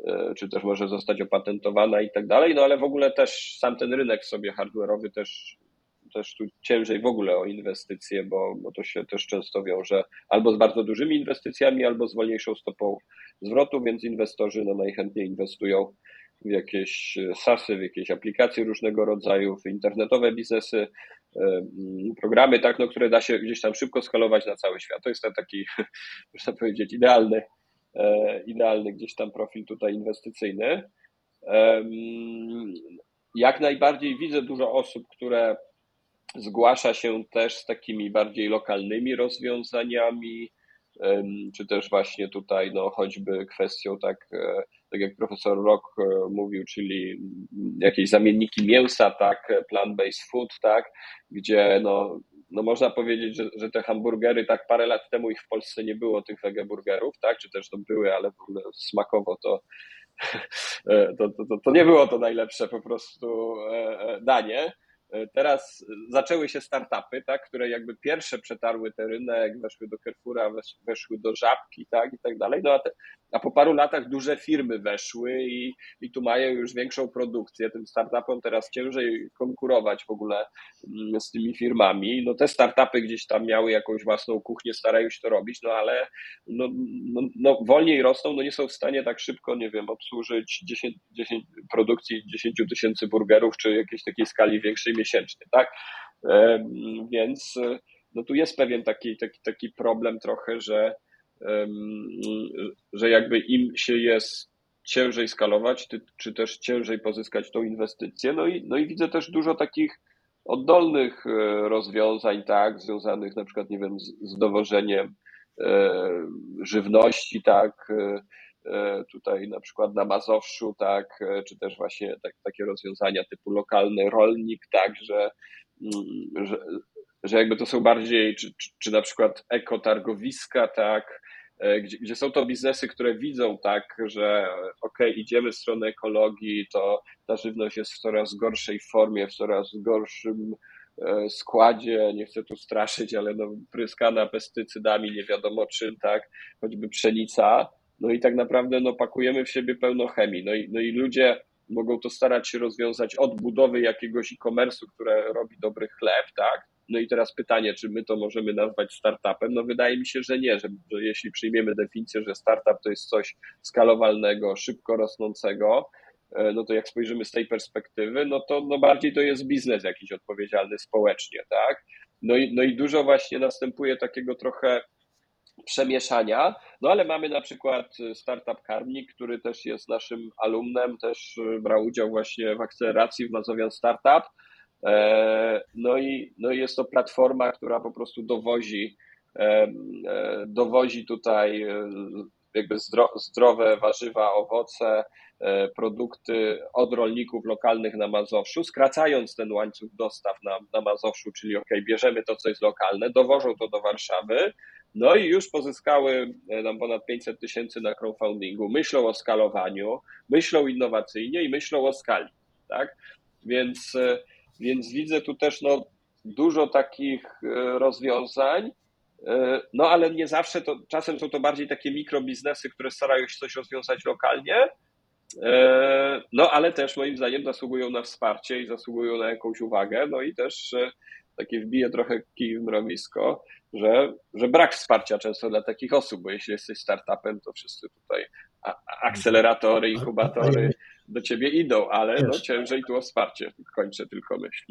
e, czy też może zostać opatentowana i tak dalej, no ale w ogóle też sam ten rynek sobie hardware'owy też, też tu ciężej w ogóle o inwestycje, bo, bo to się też często wiąże albo z bardzo dużymi inwestycjami, albo z wolniejszą stopą zwrotu, więc inwestorzy no najchętniej inwestują w jakieś SASy, w jakieś aplikacje różnego rodzaju, w internetowe biznesy, e, mm, programy, tak, no, które da się gdzieś tam szybko skalować na cały świat. To jest ten taki, [LAUGHS] można powiedzieć, idealny, e, idealny gdzieś tam profil tutaj inwestycyjny. Jak najbardziej widzę dużo osób, które zgłasza się też z takimi bardziej lokalnymi rozwiązaniami, czy też właśnie tutaj, no choćby kwestią tak e, tak jak profesor Rock e, mówił, czyli jakieś zamienniki mięsa, tak, plant-based food, tak, gdzie no, no można powiedzieć, że, że te hamburgery, tak parę lat temu ich w Polsce nie było, tych wegeburgerów, tak, czy też to były, ale w ogóle smakowo to, [LAUGHS] e, to, to, to, to nie było to najlepsze po prostu e, danie. E, teraz zaczęły się startupy, tak, które jakby pierwsze przetarły ten rynek, weszły do Carrefoura, weszły do Żabki tak, i tak dalej. No a, te, a po paru latach duże firmy weszły i, i tu mają już większą produkcję. Tym startupom teraz ciężej konkurować w ogóle mm, z tymi firmami. No te startupy gdzieś tam miały jakąś własną kuchnię, starają się to robić, no ale no, no, no wolniej rosną, no nie są w stanie tak szybko, nie wiem, obsłużyć 10, 10 produkcji 10 tysięcy burgerów, czy jakiejś takiej skali większej miesięcznie, tak? Więc no tu jest pewien taki, taki, taki problem trochę, że, że jakby im się jest ciężej skalować, czy też ciężej pozyskać tą inwestycję. No i, no i widzę też dużo takich oddolnych e, rozwiązań, tak, związanych na przykład, nie wiem, z, z dowożeniem e, żywności, tak, e, E, tutaj na przykład na Mazowszu, tak, e, czy też właśnie tak, takie rozwiązania typu lokalny rolnik, tak, że, mm, że, że jakby to są bardziej, czy, czy, czy na przykład ekotargowiska, tak, e, gdzie, gdzie są to biznesy, które widzą tak, że ok, idziemy w stronę ekologii, to ta żywność jest w coraz gorszej formie, w coraz gorszym składzie, nie chcę tu straszyć, ale no, pryskana pestycydami, nie wiadomo czym, tak, choćby pszenica, no i tak naprawdę no, pakujemy w siebie pełno chemii. No i, no i ludzie mogą to starać się rozwiązać od budowy jakiegoś e-commerce'u, które robi dobry chleb, tak? No i teraz pytanie, czy my to możemy nazwać startupem? No wydaje mi się, że nie, że, że jeśli przyjmiemy definicję, że startup to jest coś skalowalnego, szybko rosnącego, e, no to jak spojrzymy z tej perspektywy, no to no bardziej to jest biznes jakiś odpowiedzialny społecznie, tak? No i, no i dużo właśnie następuje takiego trochę przemieszania. No ale mamy na przykład startup Karmnik, który też jest naszym alumnem, też brał udział właśnie w akceleracji w Mazowian Startup. E, no i, no i jest to platforma, która po prostu dowozi, e, e, dowozi tutaj jakby zdrowe warzywa, owoce, produkty od rolników lokalnych na Mazowszu, skracając ten łańcuch dostaw na, na Mazowszu, czyli ok, bierzemy to, co jest lokalne, dowożą to do Warszawy, no i już pozyskały nam ponad 500 tysięcy na crowdfundingu, myślą o skalowaniu, myślą innowacyjnie i myślą o skali, tak? Więc więc widzę tu też no, dużo takich e, rozwiązań, e, no ale nie zawsze to, czasem są to bardziej takie mikrobiznesy, które starają się coś rozwiązać lokalnie, e, no ale też moim zdaniem zasługują na wsparcie i zasługują na jakąś uwagę, no i też takie wbije trochę kij w mrowisko, że, że brak wsparcia często dla takich osób, bo jeśli jesteś startupem, to wszyscy tutaj akceleratory, inkubatory do ciebie idą, ale no, ciężej tu o wsparcie. Kończę tylko myśl.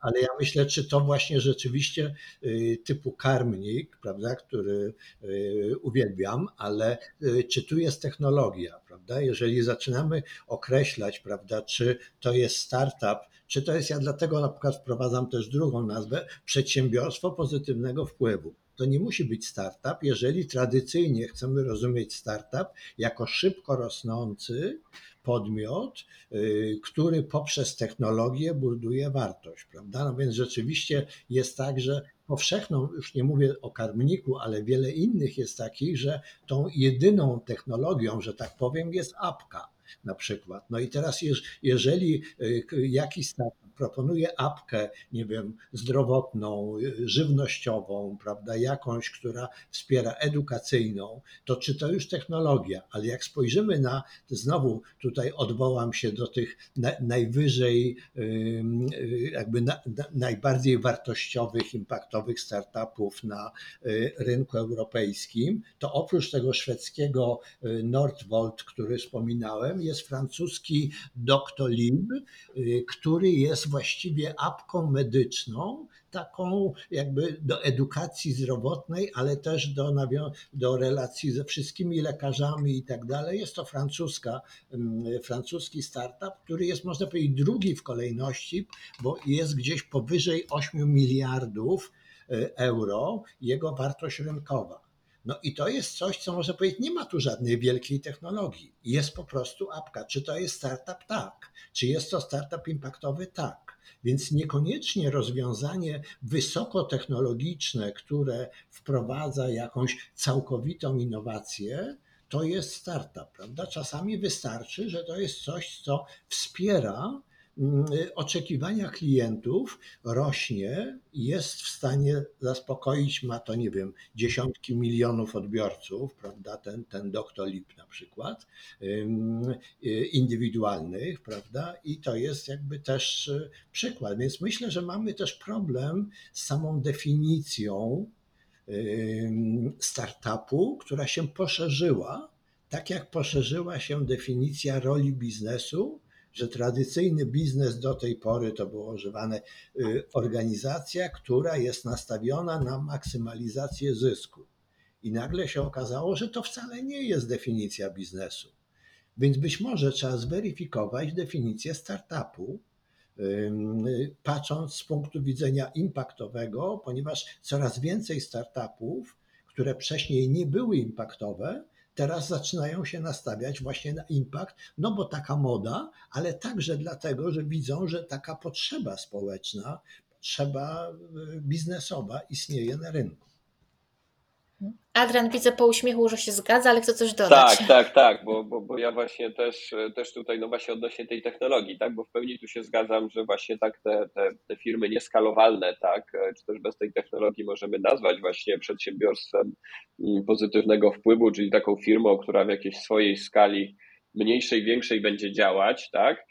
Ale ja myślę, czy to właśnie rzeczywiście y, typu karmnik, prawda, który y, uwielbiam, ale y, czy tu jest technologia, prawda? Jeżeli zaczynamy określać, prawda, czy to jest startup, czy to jest, ja dlatego na przykład wprowadzam też drugą nazwę, przedsiębiorstwo pozytywnego wpływu to nie musi być startup, jeżeli tradycyjnie chcemy rozumieć startup jako szybko rosnący podmiot, y, który poprzez technologię buduje wartość, prawda? No więc rzeczywiście jest tak, że powszechną, już nie mówię o karmniku, ale wiele innych jest takich, że tą jedyną technologią, że tak powiem, jest apka na przykład. No i teraz, jeżeli y, jakiś startup proponuje apkę, nie wiem, zdrowotną, żywnościową, prawda, jakąś, która wspiera edukacyjną, to czy to już technologia, ale jak spojrzymy na, znowu tutaj odwołam się do tych najwyżej, jakby na, na, najbardziej wartościowych, impaktowych startupów na y, rynku europejskim, to oprócz tego szwedzkiego y, Nordvolt, który wspominałem, jest francuski Doctolib, y, który jest właściwie apką medyczną, taką jakby do edukacji zdrowotnej, ale też do, do relacji ze wszystkimi lekarzami i tak dalej. Jest to francuska, mm, francuski startup, który jest, można powiedzieć, drugi w kolejności, bo jest gdzieś powyżej 8 miliardów e, euro jego wartość rynkowa. No i to jest coś, co można powiedzieć, nie ma tu żadnej wielkiej technologii. Jest po prostu apka. Czy to jest startup? Tak. Czy jest to startup impaktowy? Tak. Więc niekoniecznie rozwiązanie wysokotechnologiczne, które wprowadza jakąś całkowitą innowację, to jest startup, prawda? Czasami wystarczy, że to jest coś, co wspiera oczekiwania klientów rośnie, jest w stanie zaspokoić, ma to, nie wiem, dziesiątki milionów odbiorców, prawda, ten, ten doktor Lip na przykład, indywidualnych, prawda, i to jest jakby też y, przykład. Więc myślę, że mamy też problem z samą definicją startupu, która się poszerzyła, tak jak poszerzyła się definicja roli biznesu że tradycyjny biznes do tej pory to było używane y, organizacja, która jest nastawiona na maksymalizację zysku. I nagle się okazało, że to wcale nie jest definicja biznesu. Więc być może trzeba zweryfikować definicję startupu, patrząc z punktu widzenia impaktowego, ponieważ coraz więcej startupów, które wcześniej nie były impaktowe, teraz zaczynają się nastawiać właśnie na impact, no bo taka moda, ale także dlatego, że widzą, że taka potrzeba społeczna, potrzeba y, biznesowa istnieje na rynku. Adrian, widzę po uśmiechu, że się zgadza, ale chcę coś dodać. Tak, tak, tak, bo, bo, bo ja właśnie też, też tutaj, no właśnie odnośnie tej technologii, tak, bo w pełni tu się zgadzam, że właśnie tak te, te, te firmy nieskalowalne, tak, czy też bez tej technologii możemy nazwać właśnie przedsiębiorstwem pozytywnego wpływu, czyli taką firmą, która w jakiejś swojej skali mniejszej, większej będzie działać, tak,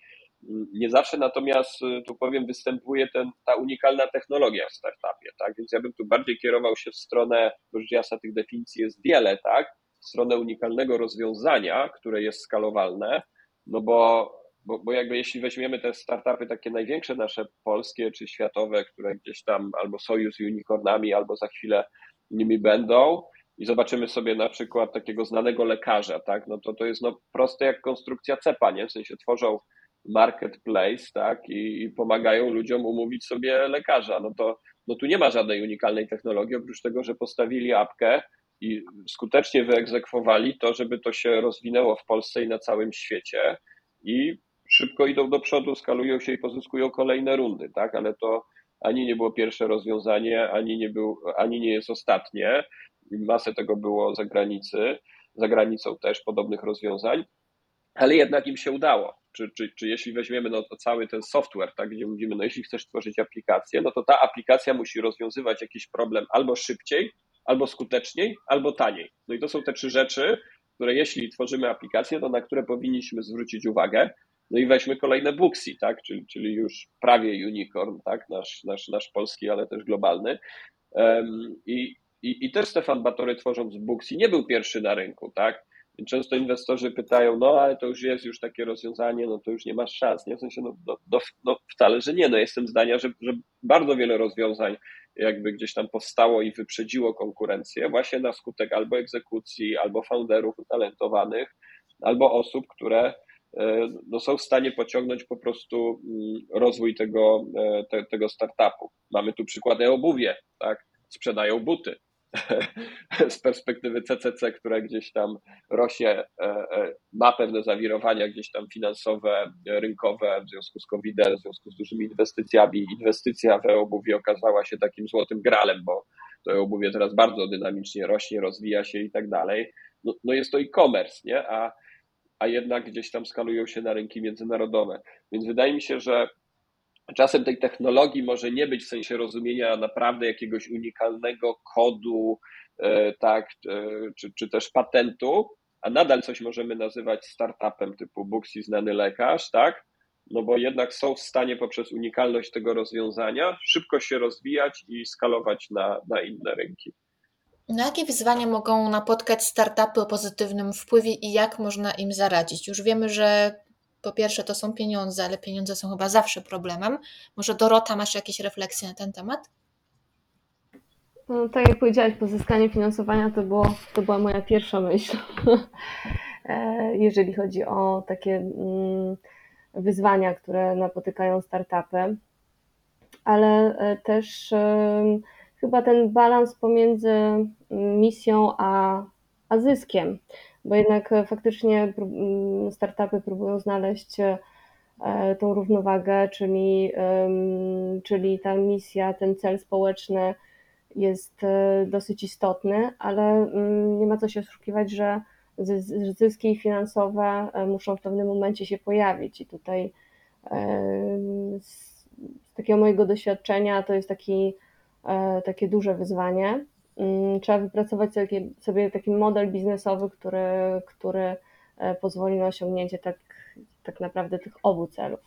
nie zawsze natomiast, y, tu powiem, występuje ten, ta unikalna technologia w startupie, tak? Więc ja bym tu bardziej kierował się w stronę, bo rzecz jasna tych definicji jest wiele, tak? W stronę unikalnego rozwiązania, które jest skalowalne, no bo, bo, bo jakby jeśli weźmiemy te startupy takie największe nasze polskie czy światowe, które gdzieś tam albo są już unicornami, albo za chwilę nimi będą, i zobaczymy sobie na przykład takiego znanego lekarza, tak, no to to jest no proste jak konstrukcja cepa, nie? W sensie tworzą marketplace, tak, i, i, pomagają ludziom umówić sobie lekarza. No to no tu nie ma żadnej unikalnej technologii, oprócz tego, że postawili apkę i skutecznie wyegzekwowali to, żeby to się rozwinęło w Polsce i na całym świecie i szybko idą do przodu, skalują się i pozyskują kolejne rundy, tak, ale to ani nie było pierwsze rozwiązanie, ani nie, był, ani nie jest ostatnie. Masę tego było za granicy, za granicą też podobnych rozwiązań, ale jednak im się udało czy, czy, czy jeśli weźmiemy no, cały ten software, tak, gdzie mówimy, no jeśli chcesz tworzyć aplikację, no to ta aplikacja musi rozwiązywać jakiś problem albo szybciej, albo skuteczniej, albo taniej. No i to są te trzy rzeczy, które jeśli tworzymy aplikację, to na które powinniśmy zwrócić uwagę. No i weźmy kolejne Booksy, tak, czyli, czyli już prawie unicorn, tak, nasz, nasz, nasz polski, ale też globalny. Um, i, i, I też Stefan Batory tworząc Booksy nie był pierwszy na rynku, tak? Często inwestorzy pytają, no ale to już jest już takie rozwiązanie, no to już nie masz szans, nie? W sensie, no, no, no, no wcale, że nie, no jestem zdania, że, że bardzo wiele rozwiązań jakby gdzieś tam powstało i wyprzedziło konkurencję właśnie na skutek albo egzekucji, albo founderów utalentowanych, albo osób, które e, no, są w stanie pociągnąć po prostu mm, rozwój tego, e, te, tego startupu. Mamy tu przykłady obuwie, tak? Sprzedają buty, [LAUGHS] z perspektywy CCC, które gdzieś tam rośnie, e, e, ma pewne zawirowania gdzieś tam finansowe, rynkowe w związku z COVID-em, w związku z dużymi inwestycjami. Inwestycja w e-obuwie okazała się takim złotym gralem, bo to e-obuwie teraz bardzo dynamicznie rośnie, rozwija się i tak dalej. No, no jest to e-commerce, nie? A, a jednak gdzieś tam skalują się na rynki międzynarodowe. Więc wydaje mi się, że Czasem tej technologii może nie być w sensie rozumienia naprawdę jakiegoś unikalnego kodu, e, tak, e, czy, czy też patentu, a nadal coś możemy nazywać startupem typu Booksy znany lekarz, tak? No bo jednak są w stanie poprzez unikalność tego rozwiązania szybko się rozwijać i skalować na, na inne rynki. Na jakie wyzwania mogą napotkać startupy o pozytywnym wpływie i jak można im zaradzić? Już wiemy, że po pierwsze to są pieniądze, ale pieniądze są chyba zawsze problemem. Może Dorota, masz jakieś refleksje na ten temat? No, tak jak powiedziałaś, pozyskanie finansowania to, było, to była moja pierwsza myśl, [LAUGHS] e, jeżeli chodzi o takie mm, wyzwania, które napotykają startupy, ale e, też chyba ten balans pomiędzy misją a, a zyskiem bo jednak e, faktycznie mm, startupy próbują znaleźć e, tą równowagę, czyli, czyli ta misja, ten cel społeczny jest e, dosyć istotny, ale mm, nie ma co się oszukiwać, że zyski finansowe muszą w pewnym momencie się pojawić i tutaj z takiego mojego doświadczenia to jest taki, takie duże wyzwanie. Mm, trzeba wypracować sobie, taki model biznesowy, który, który e, pozwoli na osiągnięcie tak, tak naprawdę tych obu celów.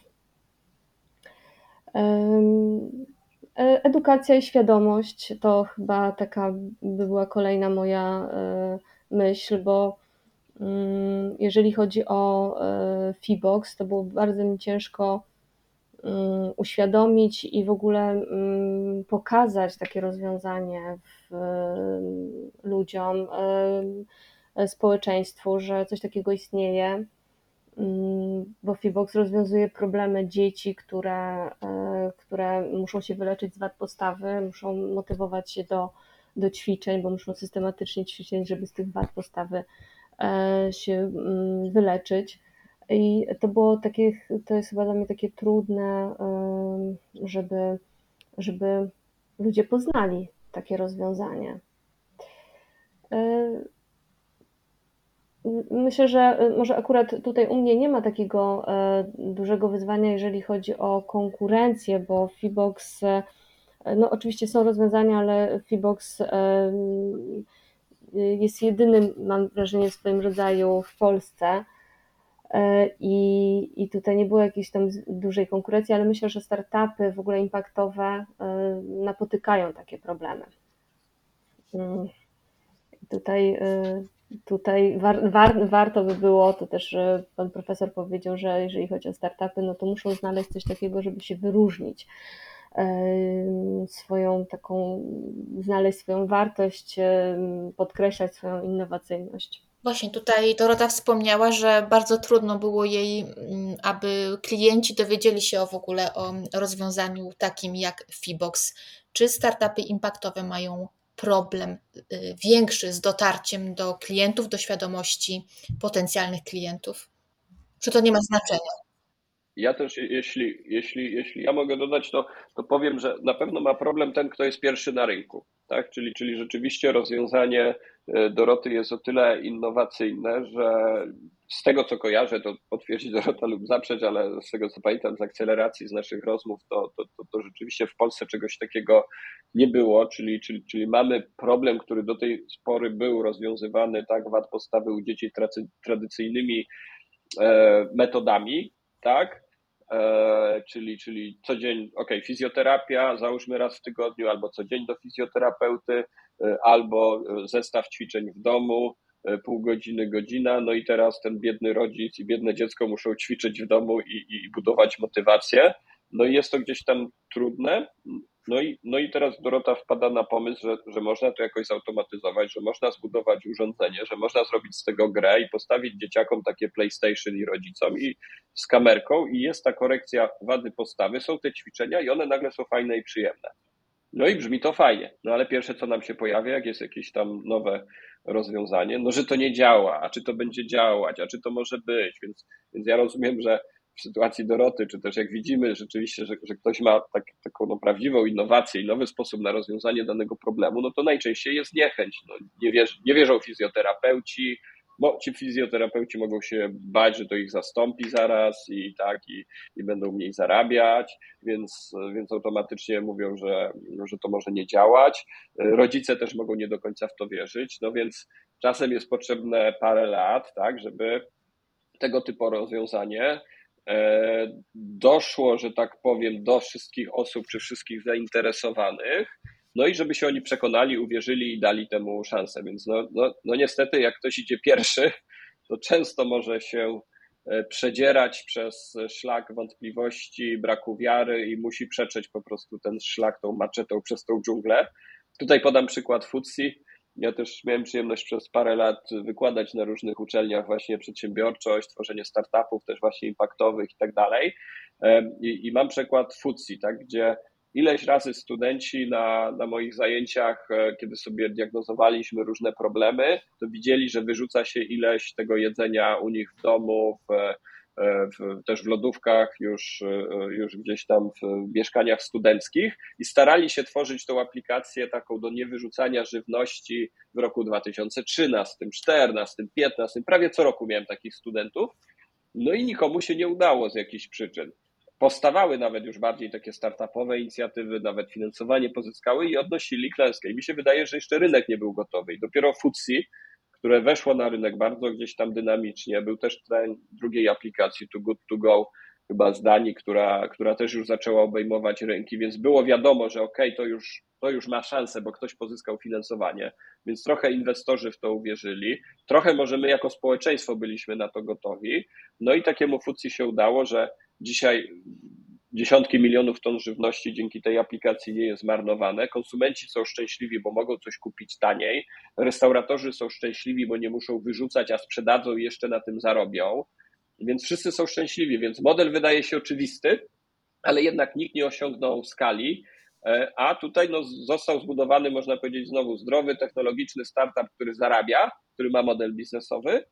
E, edukacja i świadomość to chyba taka by była kolejna moja e, myśl, bo mm, jeżeli chodzi o Fibox, to było bardzo mi ciężko uświadomić i w ogóle pokazać takie rozwiązanie ludziom, społeczeństwu, że coś takiego istnieje, mm, bo Fibox rozwiązuje problemy dzieci, które, które muszą się wyleczyć z wad postawy, muszą motywować się do, do ćwiczeń, bo muszą systematycznie ćwiczyć, żeby z tych wad postawy się mm, wyleczyć. I to było takie, to jest chyba dla mnie takie trudne, żeby, żeby ludzie poznali takie rozwiązanie. myślę, że może akurat tutaj u mnie nie ma takiego dużego wyzwania, jeżeli chodzi o konkurencję, bo Fibox, no oczywiście są rozwiązania, ale Fibox jest jedynym, mam wrażenie, w swoim rodzaju w Polsce. E, I, I tutaj nie było jakiejś tam dużej konkurencji, ale myślę, że startupy w ogóle impaktowe e, napotykają takie problemy. Mm. Tutaj, e, tutaj war, war, warto by było, to też pan profesor powiedział, że jeżeli chodzi o startupy, no to muszą znaleźć coś takiego, żeby się wyróżnić swoją taką, znaleźć swoją wartość, podkreślać swoją innowacyjność. Właśnie tutaj Dorota wspomniała, że bardzo trudno było jej, mm, aby klienci dowiedzieli się w ogóle o rozwiązaniu takim jak Fibox. Czy startupy impaktowe mają problem y, większy z dotarciem do klientów, do świadomości potencjalnych klientów? Czy to nie ma znaczenia? Ja też, jeśli, jeśli, jeśli ja mogę dodać, to, to powiem, że na pewno ma problem ten, kto jest pierwszy na rynku. Tak? Czyli, czyli rzeczywiście rozwiązanie Doroty jest o tyle innowacyjne, że z tego co kojarzę, to potwierdzi Dorota lub zaprzeć, ale z tego co pamiętam z akceleracji, z naszych rozmów, to, to, to, to rzeczywiście w Polsce czegoś takiego nie było, czyli, czyli, czyli mamy problem, który do tej pory był rozwiązywany tak wad postawy u dzieci tradycyjnymi e, metodami, tak? E, czyli, czyli co dzień, ok, fizjoterapia, załóżmy raz w tygodniu, albo co dzień do fizjoterapeuty, e, albo zestaw ćwiczeń w domu, e, pół godziny, godzina, no i teraz ten biedny rodzic i biedne dziecko muszą ćwiczyć w domu i, i budować motywację. No i jest to gdzieś tam trudne, no i, no i teraz Dorota wpada na pomysł, że, że można to jakoś zautomatyzować, że można zbudować urządzenie, że można zrobić z tego grę i postawić dzieciakom takie PlayStation i rodzicom i z kamerką i jest ta korekcja wady postawy, są te ćwiczenia i one nagle są fajne i przyjemne. No i brzmi to fajnie, no ale pierwsze co nam się pojawia, jak jest jakieś tam nowe rozwiązanie, no że to nie działa, a czy to będzie działać, a czy to może być, więc, więc ja rozumiem, że w sytuacji Doroty, czy też jak widzimy rzeczywiście, że, że ktoś ma tak, taką no, prawdziwą innowację i nowy sposób na rozwiązanie danego problemu, no to najczęściej jest niechęć. No, nie, wierzą, nie wierzą fizjoterapeuci, bo ci fizjoterapeuci mogą się bać, że to ich zastąpi zaraz i tak, i, i będą mniej zarabiać, więc, więc automatycznie mówią, że, że to może nie działać. Rodzice też mogą nie do końca w to wierzyć, no więc czasem jest potrzebne parę lat, tak, żeby tego typu rozwiązanie doszło, że tak powiem, do wszystkich osób czy wszystkich zainteresowanych, no i żeby się oni przekonali, uwierzyli i dali temu szansę. Więc no, no, no niestety, jak ktoś idzie pierwszy, to często może się e, przedzierać przez szlak wątpliwości, braku wiary i musi przetrzeć po prostu ten szlak tą maczetą przez tą dżunglę. Tutaj podam przykład Futsi. Ja też miałem przyjemność przez parę lat wykładać na różnych uczelniach właśnie przedsiębiorczość, tworzenie startupów też właśnie impaktowych i tak dalej. I, mam przykład FUCI, tak, gdzie ileś razy studenci na, na moich zajęciach, e, kiedy sobie diagnozowaliśmy różne problemy, to widzieli, że wyrzuca się ileś tego jedzenia u nich w domu, w, w, też w lodówkach, już, e, już gdzieś tam w mieszkaniach studenckich i starali się tworzyć tą aplikację taką do niewyrzucania żywności w roku 2013, 2014, 2015. Prawie co roku miałem takich studentów. No i nikomu się nie udało z jakichś przyczyn. Powstawały nawet już bardziej takie startupowe inicjatywy, nawet finansowanie pozyskały i odnosili klęskę. I mi się wydaje, że jeszcze rynek nie był gotowy. I dopiero FTSE które weszło na rynek bardzo gdzieś tam dynamicznie. Był też trend drugiej aplikacji Too Good To Go, chyba z Danii, która, która też już zaczęła obejmować rynki, więc było wiadomo, że ok, to już, to już ma szansę, bo ktoś pozyskał finansowanie, więc trochę inwestorzy w to uwierzyli, trochę może my jako społeczeństwo byliśmy na to gotowi, no i takiemu FUCI się udało, że dzisiaj dziesiątki milionów ton żywności dzięki tej aplikacji nie jest zmarnowane. Konsumenci są szczęśliwi, bo mogą coś kupić taniej. Restauratorzy są szczęśliwi, bo nie muszą wyrzucać, a sprzedadzą i jeszcze na tym zarobią. Więc wszyscy są szczęśliwi, więc model wydaje się oczywisty, ale jednak nikt nie osiągnął skali. E, a tutaj no, został zbudowany, można powiedzieć, znowu zdrowy, technologiczny startup, który zarabia, który ma model biznesowy.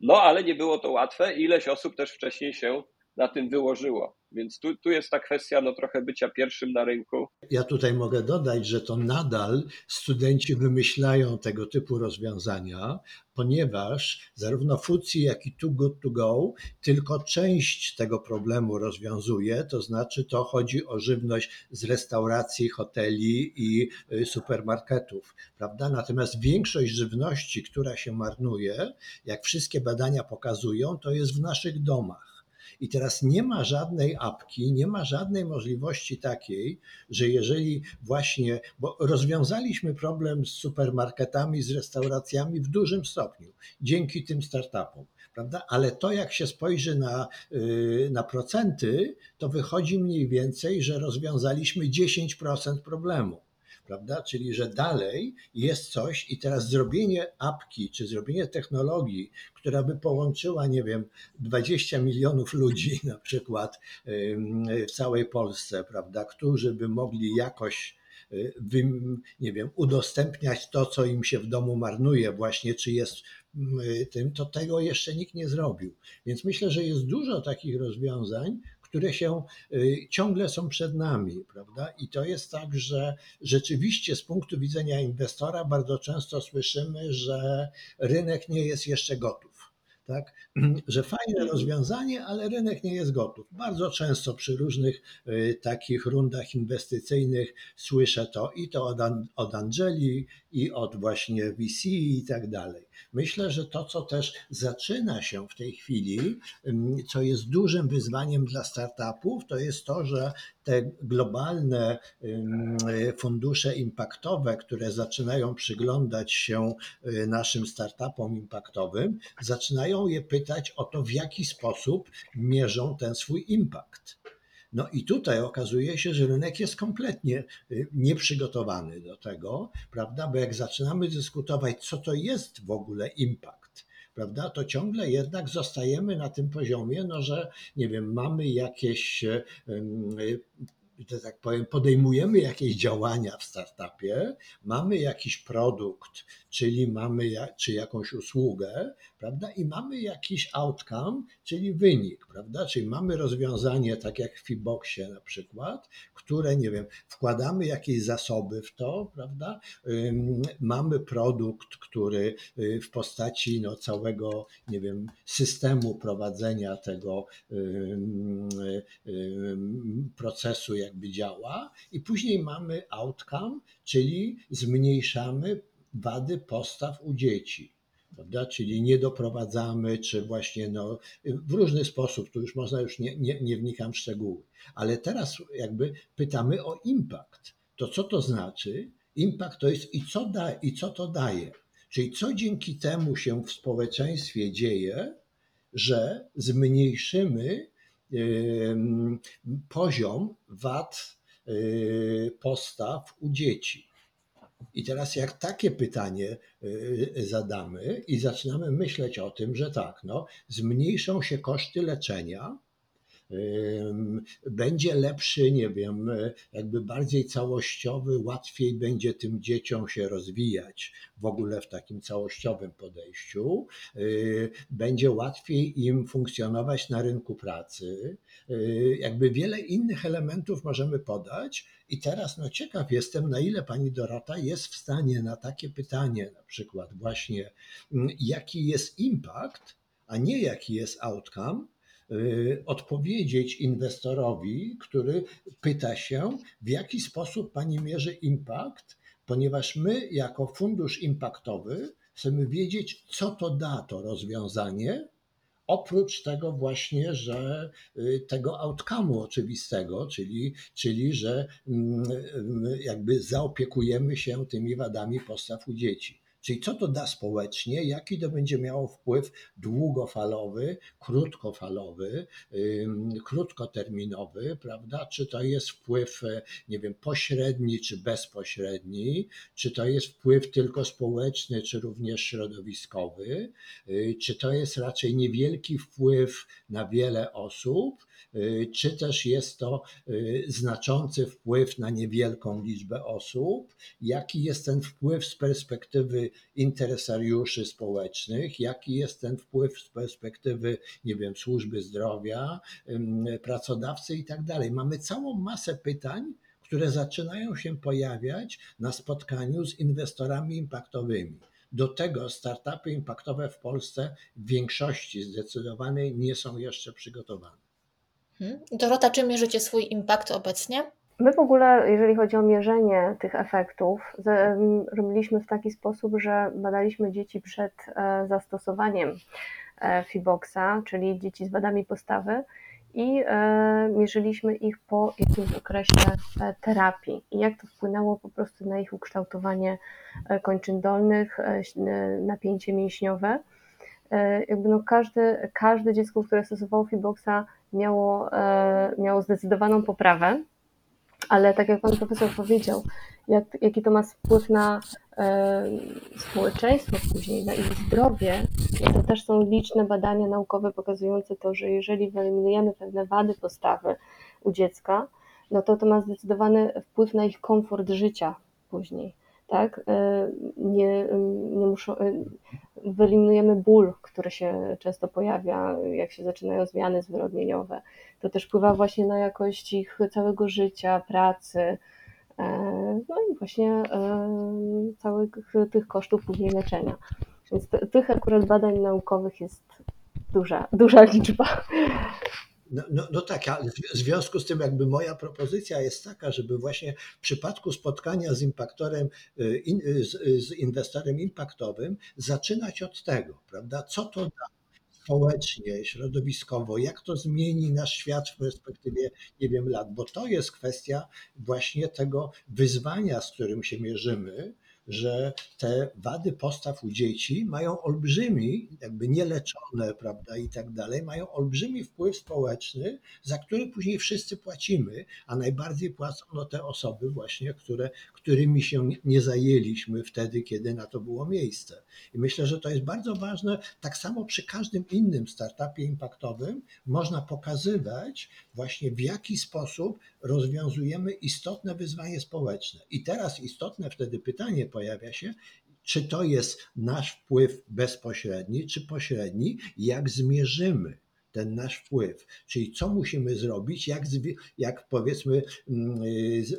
No ale nie było to łatwe. Ileś osób też wcześniej się na tym wyłożyło. Więc tu, tu jest ta kwestia no, trochę bycia pierwszym na rynku. Ja tutaj mogę dodać, że to nadal studenci wymyślają tego typu rozwiązania, ponieważ zarówno FUCI, jak i Too Good To Go tylko część tego problemu rozwiązuje, to znaczy to chodzi o żywność z restauracji, hoteli i y, supermarketów, prawda? Natomiast większość żywności, która się marnuje, jak wszystkie badania pokazują, to jest w naszych domach. I teraz nie ma żadnej apki, nie ma żadnej możliwości takiej, że jeżeli właśnie, bo rozwiązaliśmy problem z supermarketami, z restauracjami w dużym stopniu dzięki tym startupom. Prawda? Ale to, jak się spojrzy na, y, na procenty, to wychodzi mniej więcej, że rozwiązaliśmy 10% problemu prawda? Czyli, że dalej jest coś i teraz zrobienie apki, czy zrobienie technologii, która by połączyła, nie wiem, 20 milionów ludzi [LAUGHS] na przykład w całej Polsce, prawda, którzy by mogli jakoś y, nie wiem, udostępniać to, co im się w domu marnuje, właśnie czy jest tym, to tego jeszcze nikt nie zrobił. Więc myślę, że jest dużo takich rozwiązań, które się y, ciągle są przed nami, prawda? I to jest tak, że rzeczywiście z punktu widzenia inwestora bardzo często słyszymy, że rynek nie jest jeszcze gotów tak? [CLEARS THROAT] że fajne rozwiązanie, ale rynek nie jest gotów. Bardzo często przy różnych y, takich rundach inwestycyjnych słyszę to i to od, od Angeli, i od właśnie VC i tak dalej. Myślę, że to, co też zaczyna się w tej chwili, co jest dużym wyzwaniem dla startupów, to jest to, że te globalne fundusze impaktowe, które zaczynają przyglądać się y, naszym startupom impaktowym, zaczynają je pytać o to, w jaki sposób mierzą ten swój impact. No i tutaj okazuje się, że rynek jest kompletnie y, nieprzygotowany do tego, prawda? Bo jak zaczynamy dyskutować, co to jest w ogóle impact, prawda, to ciągle jednak zostajemy na tym poziomie, no, że nie wiem, mamy jakieś y, że tak powiem, podejmujemy jakieś działania w startupie, mamy jakiś produkt, czyli mamy czy jakąś usługę, prawda, i mamy jakiś outcome, czyli wynik, prawda, czyli mamy rozwiązanie, tak jak w Fiboxie na przykład, które, nie wiem, wkładamy jakieś zasoby w to, prawda, mamy produkt, który y, w postaci no, całego, nie wiem, systemu prowadzenia tego procesu, jak jakby działa. I później mamy outcome, czyli zmniejszamy wady postaw u dzieci. Prawda? Czyli nie doprowadzamy, czy właśnie no, w różny sposób, tu już można, już nie, nie, nie wnikam w szczegóły. Ale teraz jakby pytamy o impact. To co to znaczy? Impact to jest i co, da, i co to daje. Czyli co dzięki temu się w społeczeństwie dzieje, że zmniejszymy poziom wad y, postaw u dzieci. I teraz jak takie pytanie y, zadamy i zaczynamy myśleć o tym, że tak, no, zmniejszą się koszty leczenia, będzie lepszy, nie wiem, jakby bardziej całościowy, łatwiej będzie tym dzieciom się rozwijać w ogóle w takim całościowym podejściu, y, będzie łatwiej im funkcjonować na rynku pracy. Y, jakby wiele innych elementów możemy podać. I teraz no ciekaw jestem, na ile pani Dorota jest w stanie na takie pytanie, na przykład właśnie, jaki jest impact, a nie jaki jest outcome, odpowiedzieć inwestorowi, który pyta się, w jaki sposób pani mierzy impact, ponieważ my, jako fundusz impaktowy, chcemy wiedzieć, co to da to rozwiązanie, oprócz tego właśnie, że y, tego outcome'u oczywistego, czyli, czyli że mm, y, jakby zaopiekujemy się tymi wadami postaw u dzieci. Czyli co to da społecznie, jaki to będzie miało wpływ długofalowy, krótkofalowy, krótkoterminowy, prawda? Czy to jest wpływ, e, nie wiem, pośredni czy bezpośredni, czy to jest wpływ tylko społeczny, czy również środowiskowy, y, czy to jest raczej niewielki wpływ na wiele osób, y, czy też jest to y, znaczący wpływ na niewielką liczbę osób, jaki jest ten wpływ z perspektywy interesariuszy społecznych, jaki jest ten wpływ z perspektywy, nie wiem, służby zdrowia, pracodawcy i tak dalej. Mamy całą masę pytań, które zaczynają się pojawiać na spotkaniu z inwestorami impaktowymi. Do tego startupy impaktowe w Polsce w większości zdecydowanej nie są jeszcze przygotowane. Hmm. Dorota, czy mierzycie swój impact obecnie? My w ogóle, jeżeli chodzi o mierzenie tych efektów, robiliśmy w taki sposób, że badaliśmy dzieci przed e, zastosowaniem e, Fiboxa, czyli dzieci z wadami postawy i e, mierzyliśmy ich po jakimś okresie terapii i jak to wpłynęło po prostu na ich ukształtowanie kończyn dolnych, napięcie mięśniowe. Jakby no każde, każde dziecko, które stosowało Fiboxa miało, miało zdecydowaną poprawę ale tak jak pan profesor powiedział, jak, jaki to ma wpływ na e, społeczeństwo później, na ich zdrowie, to też są liczne badania naukowe pokazujące to, że jeżeli wyeliminujemy pewne wady postawy u dziecka, no to to ma zdecydowany wpływ na ich komfort życia później tak? E, nie, nie muszą, e, wyeliminujemy ból, który się często pojawia, jak się zaczynają zmiany zwyrodnieniowe. To też wpływa właśnie na jakość ich całego życia, pracy, e, no i właśnie całych tych kosztów później leczenia. Więc tych akurat badań naukowych jest duża, duża liczba. No, no, no, tak, a w związku z tym jakby moja propozycja jest taka, żeby właśnie w przypadku spotkania z impaktorem, y, y, z, y, z inwestorem impaktowym zaczynać od tego, prawda? Co to da społecznie, środowiskowo, jak to zmieni nasz świat w perspektywie, nie wiem, lat, bo to jest kwestia właśnie tego wyzwania, z którym się mierzymy, że te wady postaw u dzieci mają olbrzymi, jakby nieleczone, prawda, i tak dalej, mają olbrzymi wpływ społeczny, za który później wszyscy płacimy, a najbardziej płacą no, te osoby właśnie, które, którymi się nie zajęliśmy wtedy, kiedy na to było miejsce. I myślę, że to jest bardzo ważne. Tak samo przy każdym innym startupie impaktowym można pokazywać właśnie w jaki sposób rozwiązujemy istotne wyzwanie społeczne. I teraz istotne wtedy pytanie pojawia się, czy to jest nasz wpływ bezpośredni, czy pośredni, jak zmierzymy ten nasz wpływ. Czyli co musimy zrobić, jak, jak powiedzmy mm,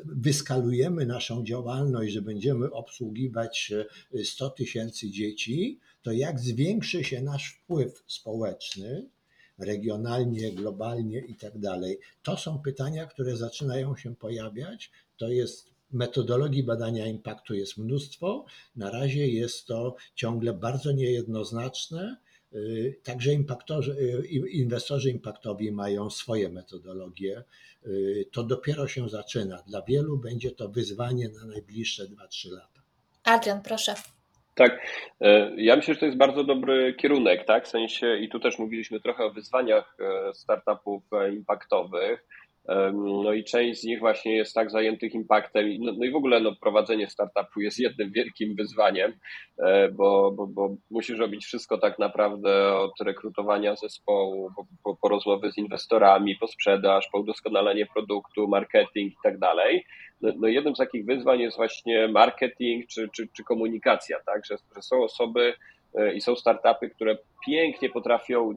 wyskalujemy naszą działalność, że będziemy obsługiwać 100 e, tysięcy dzieci, to jak zwiększy się nasz wpływ społeczny, regionalnie, globalnie i tak dalej. To są pytania, które zaczynają się pojawiać. To jest metodologii badania impaktu jest mnóstwo. Na razie jest to ciągle bardzo niejednoznaczne. Y, także y, inwestorzy impaktowi mają swoje metodologie. Y, to dopiero się zaczyna. Dla wielu będzie to wyzwanie na najbliższe 2-3 lata. Adrian, proszę. Tak, e, ja myślę, że to jest bardzo dobry kierunek, tak? W sensie, i tu też mówiliśmy trochę o wyzwaniach e, startupów e, impaktowych. No i część z nich właśnie jest tak zajętych impaktem. No, no i w ogóle no, prowadzenie startupu jest jednym wielkim wyzwaniem, bo, bo, bo musisz robić wszystko tak naprawdę od rekrutowania zespołu, po, po, po rozmowy z inwestorami, po sprzedaż, po udoskonalenie produktu, marketing i tak dalej. No, no jednym z takich wyzwań jest właśnie marketing czy, czy, czy komunikacja, tak? Że, że są osoby e, i są startupy, które pięknie potrafią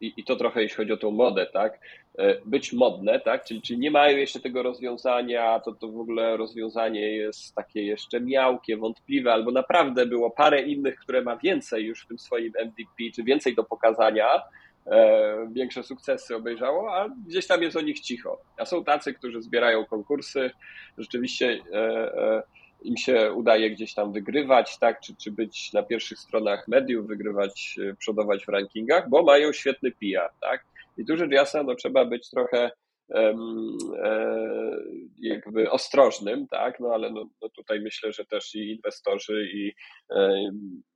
i, i to trochę jeśli chodzi o tą modę, tak, e, być modne, tak, czyli, czyli nie mają jeszcze tego rozwiązania, to to w ogóle rozwiązanie jest takie jeszcze miałkie, wątpliwe, albo naprawdę było parę innych, które ma więcej już w tym swoim MVP, czy więcej do pokazania, większe sukcesy obejrzało, a gdzieś tam jest o nich cicho. A są tacy, którzy zbierają konkursy, rzeczywiście e, e, im się udaje gdzieś tam wygrywać, tak, czy, czy być na pierwszych stronach mediów, wygrywać, e, przodować w rankingach, bo mają świetny PR, tak. I tu rzecz jasna, no trzeba być trochę E, jakby ostrożnym, tak, no ale no, no tutaj myślę, że też i inwestorzy i,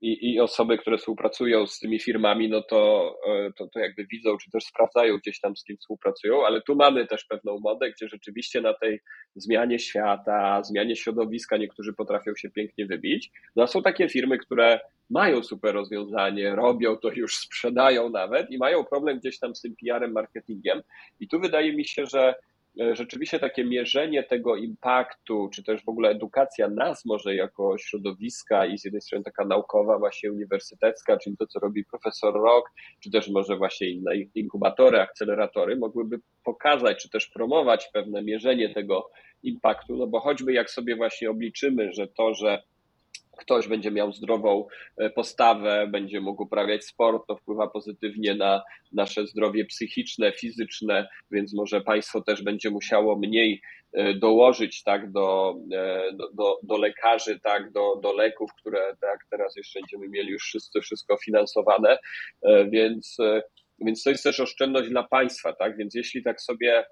i, i, osoby, które współpracują z tymi firmami, no to, e, to, to jakby widzą, czy też sprawdzają gdzieś tam z kim współpracują, ale tu mamy też pewną modę, gdzie rzeczywiście na tej zmianie świata, zmianie środowiska niektórzy potrafią się pięknie wybić. No a są takie firmy, które mają super rozwiązanie, robią to już, sprzedają nawet i mają problem gdzieś tam z tym PR-em, marketingiem. I tu wydaje mi się, że E, rzeczywiście takie mierzenie tego impaktu, czy też w ogóle edukacja nas może jako środowiska i z jednej strony taka naukowa, właśnie uniwersytecka, czyli to, co robi profesor Rock, czy też może właśnie inne inkubatory, akceleratory, mogłyby pokazać, czy też promować pewne mierzenie tego impaktu, no bo choćby jak sobie właśnie obliczymy, że to, że ktoś będzie miał zdrową e, postawę, będzie mógł uprawiać sport, to wpływa pozytywnie na nasze zdrowie psychiczne, fizyczne, więc może państwo też będzie musiało mniej e, dołożyć tak, do, e, do, do lekarzy, tak, do, do leków, które tak teraz jeszcze będziemy mieli już wszyscy wszystko finansowane, więc, więc to jest też oszczędność dla państwa, tak, więc jeśli tak sobie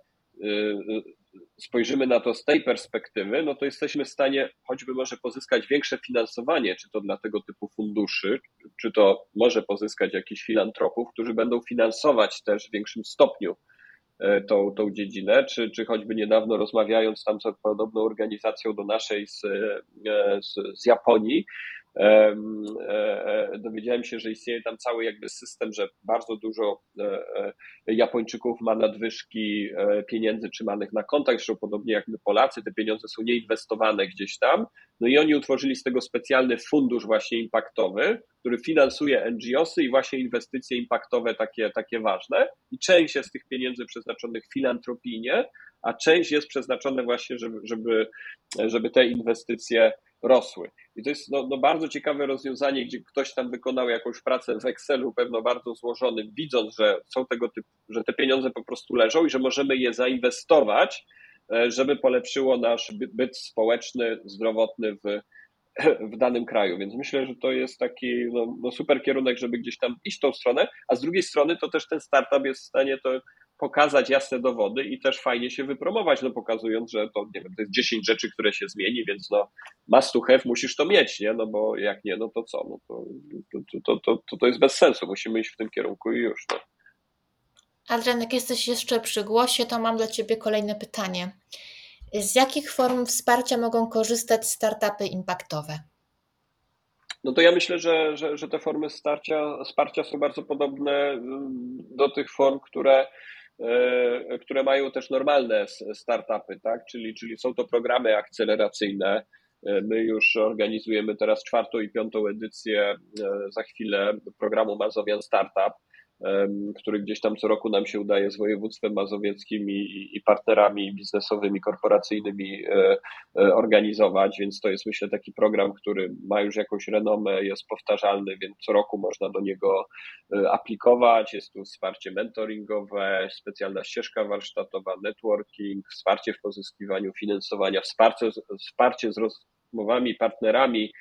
spojrzymy na to z tej perspektywy, no to jesteśmy w stanie choćby może pozyskać większe finansowanie, czy to dla tego typu funduszy, czy to może pozyskać jakichś filantropów, którzy będą finansować też w większym stopniu e, tą, tą dziedzinę, czy, czy choćby niedawno rozmawiając tam z podobną organizacją do naszej z, e, z, z Japonii, dowiedziałem się, że istnieje tam cały jakby system, że bardzo dużo e, Japończyków ma nadwyżki pieniędzy trzymanych na kontach, zresztą podobnie jak my Polacy, te pieniądze są nieinwestowane gdzieś tam. No i oni utworzyli z tego specjalny fundusz właśnie impaktowy, który finansuje NGOsy i właśnie inwestycje impaktowe takie, takie ważne. I część jest tych pieniędzy przeznaczonych filantropijnie, a część jest przeznaczone właśnie, żeby, żeby, żeby te inwestycje rosły. I to jest no, no bardzo ciekawe rozwiązanie, gdzie ktoś tam wykonał jakąś pracę w Excelu, pewno bardzo złożonym, widząc, że są tego typu, że te pieniądze po prostu leżą i że możemy je zainwestować, e, żeby polepszyło nasz byt społeczny, zdrowotny w, w danym kraju. Więc myślę, że to jest taki no, no super kierunek, żeby gdzieś tam iść tą stronę, a z drugiej strony to też ten startup jest w stanie to pokazać jasne dowody i też fajnie się wypromować, no pokazując, że to, nie wiem, to jest 10 rzeczy, które się zmieni, więc no must to have, musisz to mieć, nie? No bo jak nie, no to co? No to, to, to, to, to jest bez sensu, musimy iść w tym kierunku i już. No. Adrian, jak jesteś jeszcze przy głosie, to mam dla Ciebie kolejne pytanie. Z jakich form wsparcia mogą korzystać startupy impaktowe? No to ja myślę, że, że, że te formy wsparcia, wsparcia są bardzo podobne mm, do tych form, które które mają też normalne startupy, tak? czyli, czyli są to programy akceleracyjne. E, my już organizujemy teraz czwartą i piątą edycję e, za chwilę programu Mazowian Startup który gdzieś tam co roku nam się udaje z województwem mazowieckim i, i partnerami biznesowymi, korporacyjnymi e, e, organizować, więc to jest myślę taki program, który ma już jakąś renomę, jest powtarzalny, więc co roku można do niego e, aplikować. Jest tu wsparcie mentoringowe, specjalna ścieżka warsztatowa, networking, wsparcie w pozyskiwaniu finansowania, wsparcie, wsparcie z rozmowami, partnerami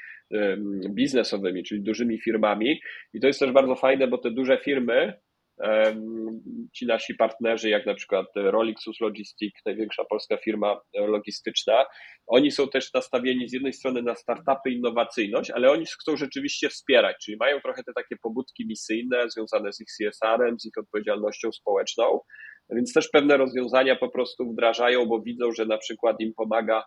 biznesowymi, czyli dużymi firmami. I to jest też bardzo fajne, bo te duże firmy, ci nasi partnerzy, jak na przykład Rolixus Logistic, największa polska firma logistyczna, oni są też nastawieni z jednej strony na startupy, innowacyjność, ale oni chcą rzeczywiście wspierać, czyli mają trochę te takie pobudki misyjne związane z ich CSR-em, z ich odpowiedzialnością społeczną, więc też pewne rozwiązania po prostu wdrażają, bo widzą, że na przykład im pomaga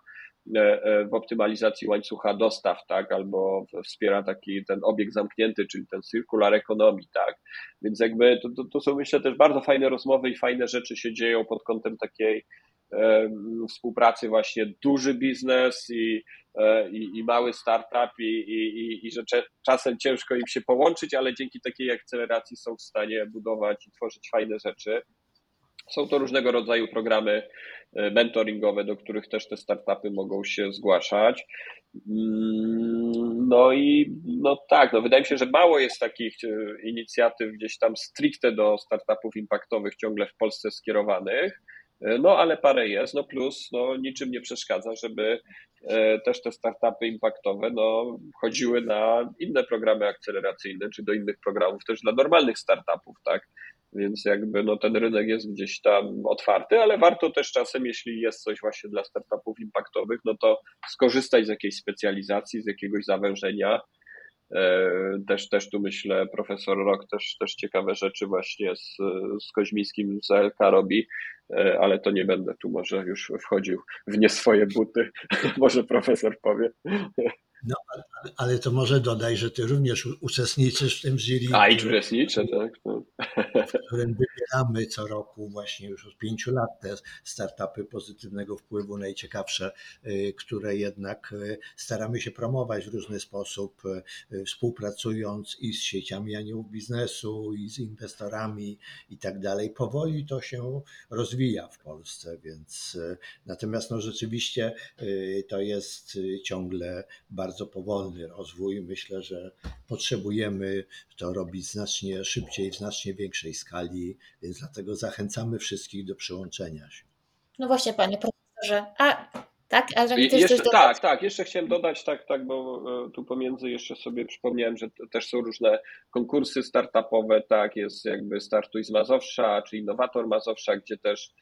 w optymalizacji łańcucha dostaw, tak, albo wspiera taki ten obieg zamknięty, czyli ten circular economy, tak. Więc jakby to, to, to są myślę też bardzo fajne rozmowy i fajne rzeczy się dzieją pod kątem takiej e, współpracy właśnie duży biznes i, e, i, i, mały startup i, i, i że czasem ciężko im się połączyć, ale dzięki takiej akceleracji są w stanie budować i tworzyć fajne rzeczy. Są to różnego rodzaju programy e, mentoringowe, do których też te startupy mogą się zgłaszać. Mm, no i no tak, no wydaje mi się, że mało jest takich e, inicjatyw gdzieś tam stricte do startupów impaktowych ciągle w Polsce skierowanych. E, no ale parę jest, no plus no, niczym nie przeszkadza, żeby też te startupy impaktowe no, chodziły na inne programy akceleracyjne, czy do innych programów też dla normalnych startupów, tak? Więc jakby no, ten rynek jest gdzieś tam otwarty, ale warto też czasem, jeśli jest coś właśnie dla startupów impaktowych, no to skorzystać z jakiejś specjalizacji, z jakiegoś zawężenia. E, też, też tu myślę, profesor Rok też, też ciekawe rzeczy właśnie z, z Koźmińskim z LK robi, e, ale to nie będę tu może już wchodził w nie swoje buty. [LAUGHS] może profesor powie. No, ale, ale to może dodaj, że ty również uczestniczysz w tym jury. A i uczestniczę, tak. W którym wybieramy co roku właśnie już od pięciu lat te startupy pozytywnego wpływu, najciekawsze, y, które jednak y, staramy się promować w różny sposób, y, współpracując i z sieciami aniołów biznesu, i z inwestorami i tak dalej. Powoli to się rozwija w Polsce, więc natomiast no rzeczywiście to jest ciągle bardzo powolny rozwój. Myślę, że potrzebujemy to robić znacznie szybciej, w znacznie większej skali, więc dlatego zachęcamy wszystkich do przyłączenia się. No właśnie, panie profesorze. A tak, ale jeszcze, tak, tak, jeszcze chciałem dodać, tak, tak, bo e, tu pomiędzy jeszcze sobie przypomniałem, że też są różne konkursy startupowe, tak, jest jakby Startuj z Mazowsza, czy Innowator Mazowsza, gdzie też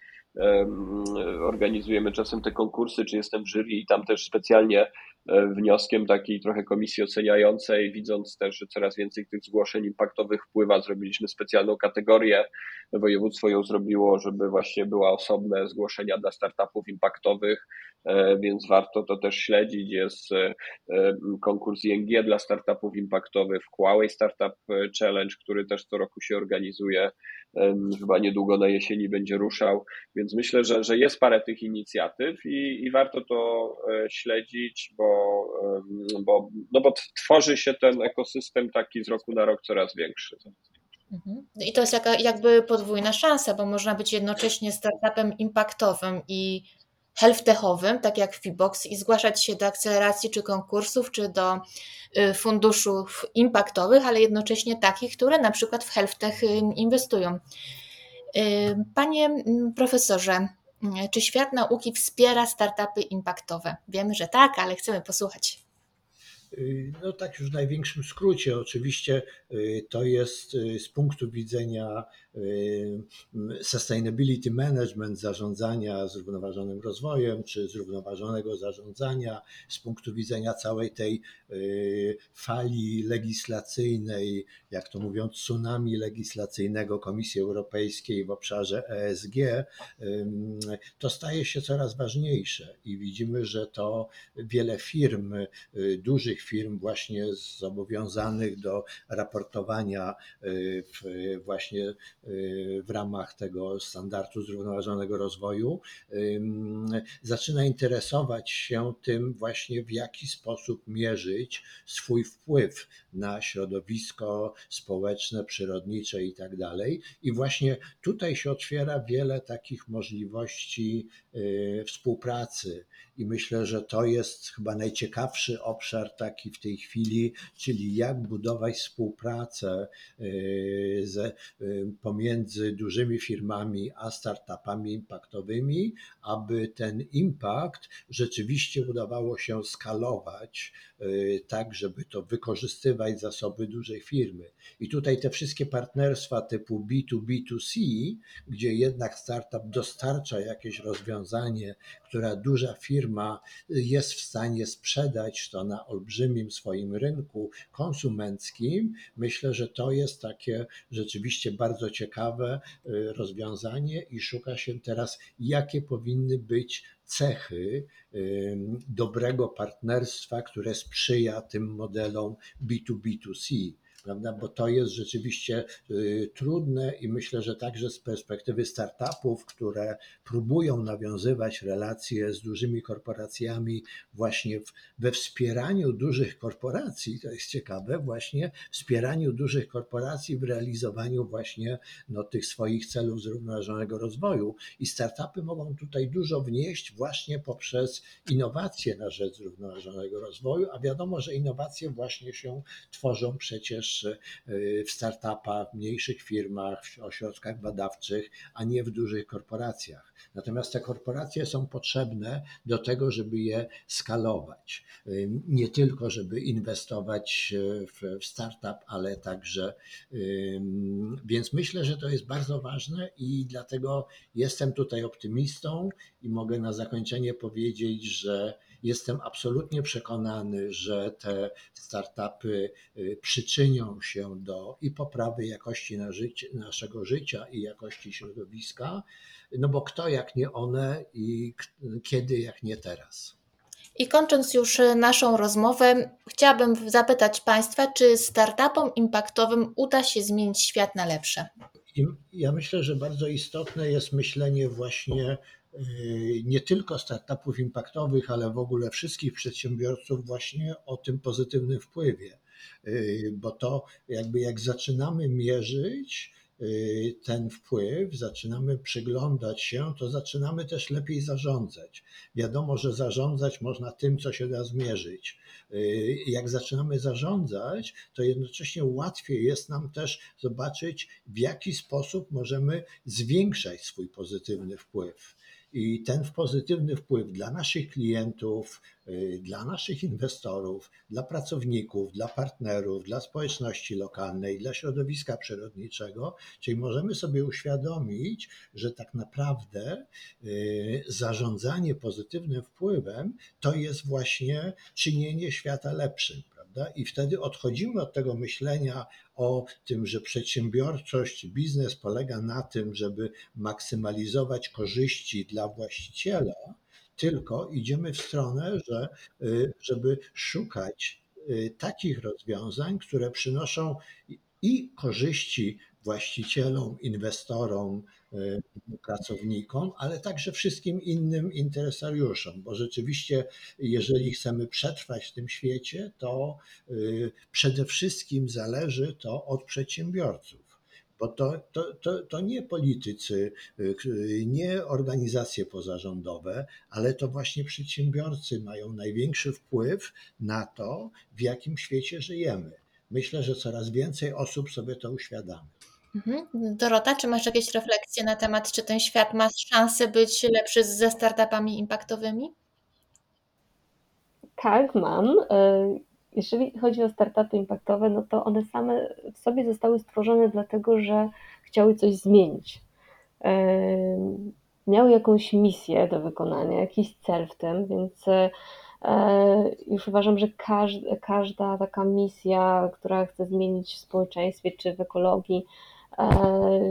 organizujemy czasem te konkursy, czy jestem w jury i tam też specjalnie wnioskiem takiej trochę komisji oceniającej, widząc też, że coraz więcej tych zgłoszeń impaktowych wpływa, zrobiliśmy specjalną kategorię. Województwo ją zrobiło, żeby właśnie była osobne zgłoszenia dla startupów impaktowych, e, więc warto to też śledzić. Jest e, konkurs ING dla startupów impaktowych, Huawei Startup Challenge, który też co roku się organizuje. Chyba niedługo na jesieni będzie ruszał, więc myślę, że, że jest parę tych inicjatyw i, i warto to e, śledzić, bo, bo, no bo tworzy się ten ekosystem taki z roku na rok coraz większy. Mhm. I to jest jaka, jakby podwójna szansa, bo można być jednocześnie startupem impactowym i health-techowym, tak jak Fibox, i zgłaszać się do akceleracji czy konkursów, czy do y, funduszów impaktowych, ale jednocześnie takich, które na przykład w health-tech y, inwestują. Y, panie mm, profesorze, czy świat nauki wspiera startupy impaktowe? Wiemy, że tak, ale chcemy posłuchać. Y, no tak już w największym skrócie. Oczywiście y, to jest y, z punktu widzenia sustainability management, zarządzania zrównoważonym rozwojem, czy zrównoważonego zarządzania, z punktu widzenia całej tej fali legislacyjnej, jak to mówią, tsunami legislacyjnego Komisji Europejskiej w obszarze ESG, to staje się coraz ważniejsze i widzimy, że to wiele firm dużych dużych firm właśnie zobowiązanych do raportowania y, właśnie y, w ramach tego standardu zrównoważonego rozwoju, zaczyna interesować się tym właśnie w jaki sposób mierzyć swój wpływ na środowisko społeczne, przyrodnicze i tak dalej. I właśnie tutaj się otwiera wiele takich możliwości y, współpracy i myślę, że to jest chyba najciekawszy obszar taki w tej chwili, czyli jak budować współpracę y, ze, y, pomiędzy dużymi firmami a startupami impaktowymi, aby ten impact rzeczywiście udawało się skalować y, tak, żeby to wykorzystywać zasoby dużej firmy. I tutaj te wszystkie partnerstwa typu B2B2C, gdzie jednak startup dostarcza jakieś rozwiązanie, która duża firma jest w stanie sprzedać to na olbrzymim swoim rynku konsumenckim, myślę, że to jest takie rzeczywiście bardzo ciekawe y, rozwiązanie i szuka się teraz, jakie powinny być cechy y, dobrego partnerstwa, które sprzyja tym modelom B2B2C prawda? Bo to jest rzeczywiście y, trudne i myślę, że także z perspektywy startupów, które próbują nawiązywać relacje z dużymi korporacjami, właśnie we wspieraniu dużych korporacji, to jest ciekawe, właśnie wspieraniu dużych korporacji w realizowaniu właśnie no, tych swoich celów zrównoważonego rozwoju. I startupy mogą tutaj dużo wnieść właśnie poprzez innowacje na rzecz zrównoważonego rozwoju, a wiadomo, że innowacje właśnie się tworzą przecież Y, w startupach, w mniejszych firmach, w ośrodkach badawczych, a nie w dużych korporacjach. Natomiast te korporacje są potrzebne do tego, żeby je skalować. Y, nie tylko, żeby inwestować w startup, ale także, więc myślę, że to jest bardzo ważne i dlatego jestem tutaj optymistą i mogę na zakończenie powiedzieć, że Jestem absolutnie przekonany, że te startupy y, przyczynią się do i poprawy jakości na życie, naszego życia i jakości środowiska, no bo kto jak nie one i kiedy jak nie teraz. I kończąc już naszą rozmowę, chciałabym zapytać Państwa, czy startupom impaktowym uda się zmienić świat na lepsze? Ja myślę, że bardzo istotne jest myślenie właśnie y, nie tylko startupów impaktowych, ale w ogóle wszystkich przedsiębiorców właśnie o tym pozytywnym wpływie. Y, bo to jakby jak zaczynamy mierzyć, Y, ten wpływ, zaczynamy przyglądać się, to zaczynamy też lepiej zarządzać. Wiadomo, że zarządzać można tym, co się da zmierzyć. Y, jak zaczynamy zarządzać, to jednocześnie łatwiej jest nam też zobaczyć, w jaki sposób możemy zwiększać swój pozytywny wpływ. I ten pozytywny wpływ dla naszych klientów, y, dla naszych inwestorów, dla pracowników, dla partnerów, dla społeczności lokalnej, dla środowiska przyrodniczego, czyli możemy sobie uświadomić, że tak naprawdę y, zarządzanie pozytywnym wpływem to jest właśnie czynienie świata lepszym prawda? I wtedy odchodzimy od tego myślenia o tym, że przedsiębiorczość, biznes polega na tym, żeby maksymalizować korzyści dla właściciela, tylko idziemy w stronę, że, y, żeby szukać y, takich rozwiązań, które przynoszą i korzyści właścicielom, inwestorom, pracownikom, ale także wszystkim innym interesariuszom, bo rzeczywiście, jeżeli chcemy przetrwać w tym świecie, to y, przede wszystkim zależy to od przedsiębiorców. Bo to, to, to, to nie politycy, y, nie organizacje pozarządowe, ale to właśnie przedsiębiorcy mają największy wpływ na to, w jakim świecie żyjemy. Myślę, że coraz więcej osób sobie to uświadamia. Mhm. Dorota, czy masz jakieś refleksje na temat, czy ten świat ma szansę być lepszy ze startupami impaktowymi? Tak, mam. E, jeżeli chodzi o startupy impaktowe, no to one same w sobie zostały stworzone dlatego, że chciały coś zmienić. E, miały jakąś misję do wykonania, jakiś cel w tym, więc e, już uważam, że każda, każda taka misja, która chce zmienić w społeczeństwie czy w ekologii,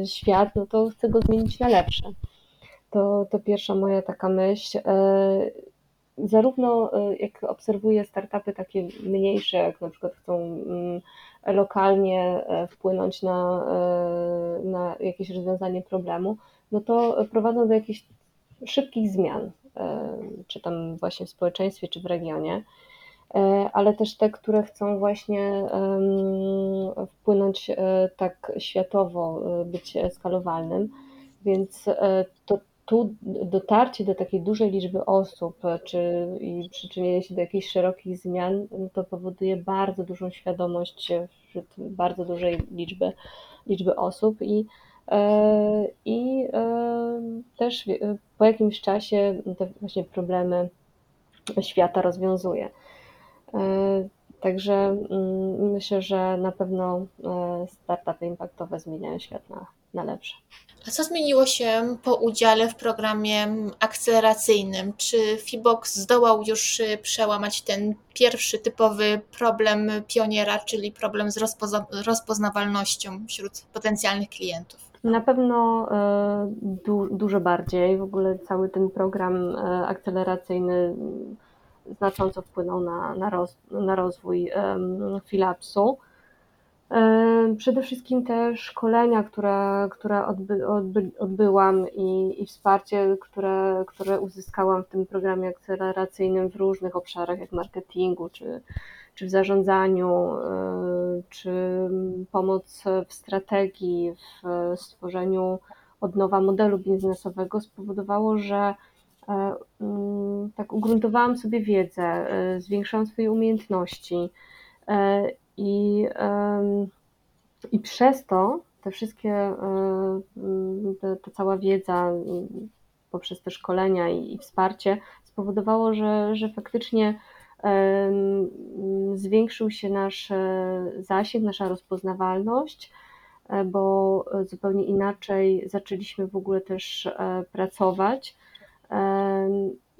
świat, no to chcę go zmienić na lepsze. To, to pierwsza moja taka myśl. E, zarówno e, jak obserwuję startupy takie mniejsze, jak na przykład chcą mm, lokalnie wpłynąć na, na jakieś rozwiązanie problemu, no to prowadzą do jakichś szybkich zmian, czy tam właśnie w społeczeństwie, czy w regionie. E, ale też te, które chcą właśnie wpłynąć e, tak światowo, e, być skalowalnym. Więc to tu dotarcie do takiej dużej liczby osób, czy i przyczynienie się do jakichś szerokich zmian, no to powoduje bardzo dużą świadomość wśród bardzo dużej liczby, liczby osób i, i też po jakimś czasie te właśnie problemy świata rozwiązuje. E, także mm, myślę, że na pewno e, startupy impaktowe zmieniają świat na, na lepsze. A co zmieniło się po udziale w programie akceleracyjnym? Czy Fibox zdołał już y, przełamać ten pierwszy typowy problem pioniera, czyli problem z rozpozna rozpoznawalnością wśród potencjalnych klientów? Na pewno e, du dużo bardziej. W ogóle cały ten program akceleracyjny znacząco wpłynął na, na, roz, na rozwój Philapsu. Przede wszystkim te szkolenia, które, które odby, odby, odbyłam i, i wsparcie, które, które uzyskałam w tym programie akceleracyjnym w różnych obszarach, jak marketingu, czy, czy w zarządzaniu, e, czy pomoc w strategii, w stworzeniu od nowa modelu biznesowego spowodowało, że E, tak ugruntowałam sobie wiedzę, e, zwiększałam swoje umiejętności e, i, i przez to te wszystkie, mm, ta cała wiedza poprzez te szkolenia i wsparcie spowodowało, że, że faktycznie zwiększył się nasz zasięg, nasza rozpoznawalność, bo zupełnie inaczej zaczęliśmy w ogóle też pracować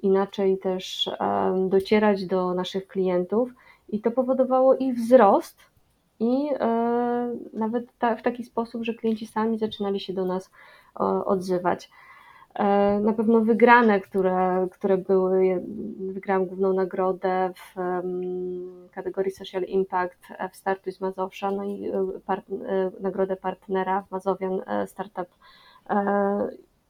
inaczej też docierać do naszych klientów i to powodowało ich wzrost i nawet w taki sposób, że klienci sami zaczynali się do nas odzywać. E, na pewno wygrane, które, które były, wygrałam główną nagrodę w kategorii Social Impact w Startuj z Mazowsza, no i part, nagrodę partnera w Mazowian Startup.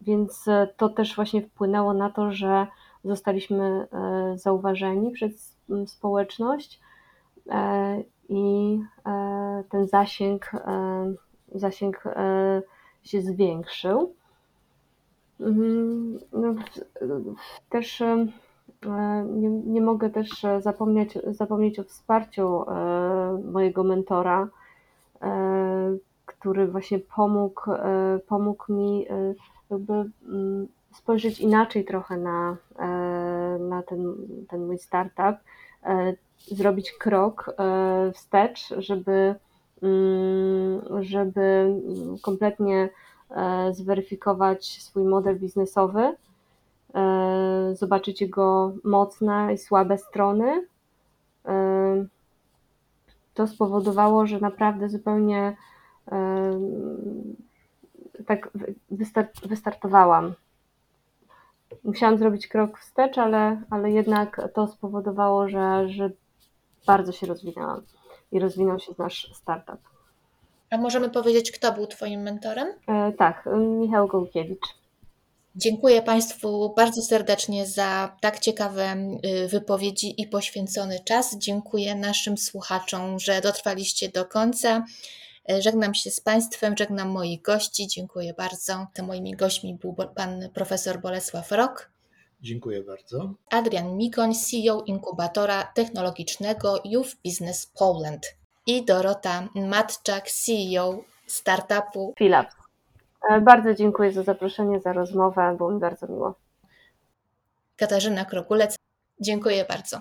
Więc to też właśnie wpłynęło na to, że zostaliśmy zauważeni przez społeczność i ten zasięg, zasięg się zwiększył. Mhm, no, też e, nie, nie mogę też zapomnieć, zapomnieć o wsparciu e, mojego mentora, e, który właśnie pomógł, pomógł mi jakby mm, spojrzeć inaczej trochę na, na ten, ten mój startup, zrobić krok wstecz, żeby, mm, żeby kompletnie E, zweryfikować swój model biznesowy, e, zobaczyć jego mocne i słabe strony. E, to spowodowało, że naprawdę zupełnie tak wystartowałam. Musiałam zrobić krok wstecz, ale, ale jednak to spowodowało, że, że bardzo się rozwinęłam i rozwinął się nasz startup. A możemy powiedzieć, kto był Twoim mentorem? E, tak, Michał Gołkiewicz. Dziękuję Państwu bardzo serdecznie za tak ciekawe y, wypowiedzi i poświęcony czas. Dziękuję naszym słuchaczom, że dotrwaliście do końca. E, żegnam się z Państwem, żegnam moich gości. Dziękuję bardzo. To moimi gośćmi był pan profesor Bolesław Rok. Dziękuję bardzo. Adrian Mikoń, CEO inkubatora technologicznego Youth Business Poland i Dorota Matczak, CEO startupu Philips. E, bardzo dziękuję za zaproszenie, za rozmowę, było mi bardzo miło. Katarzyna Krokulec, dziękuję bardzo.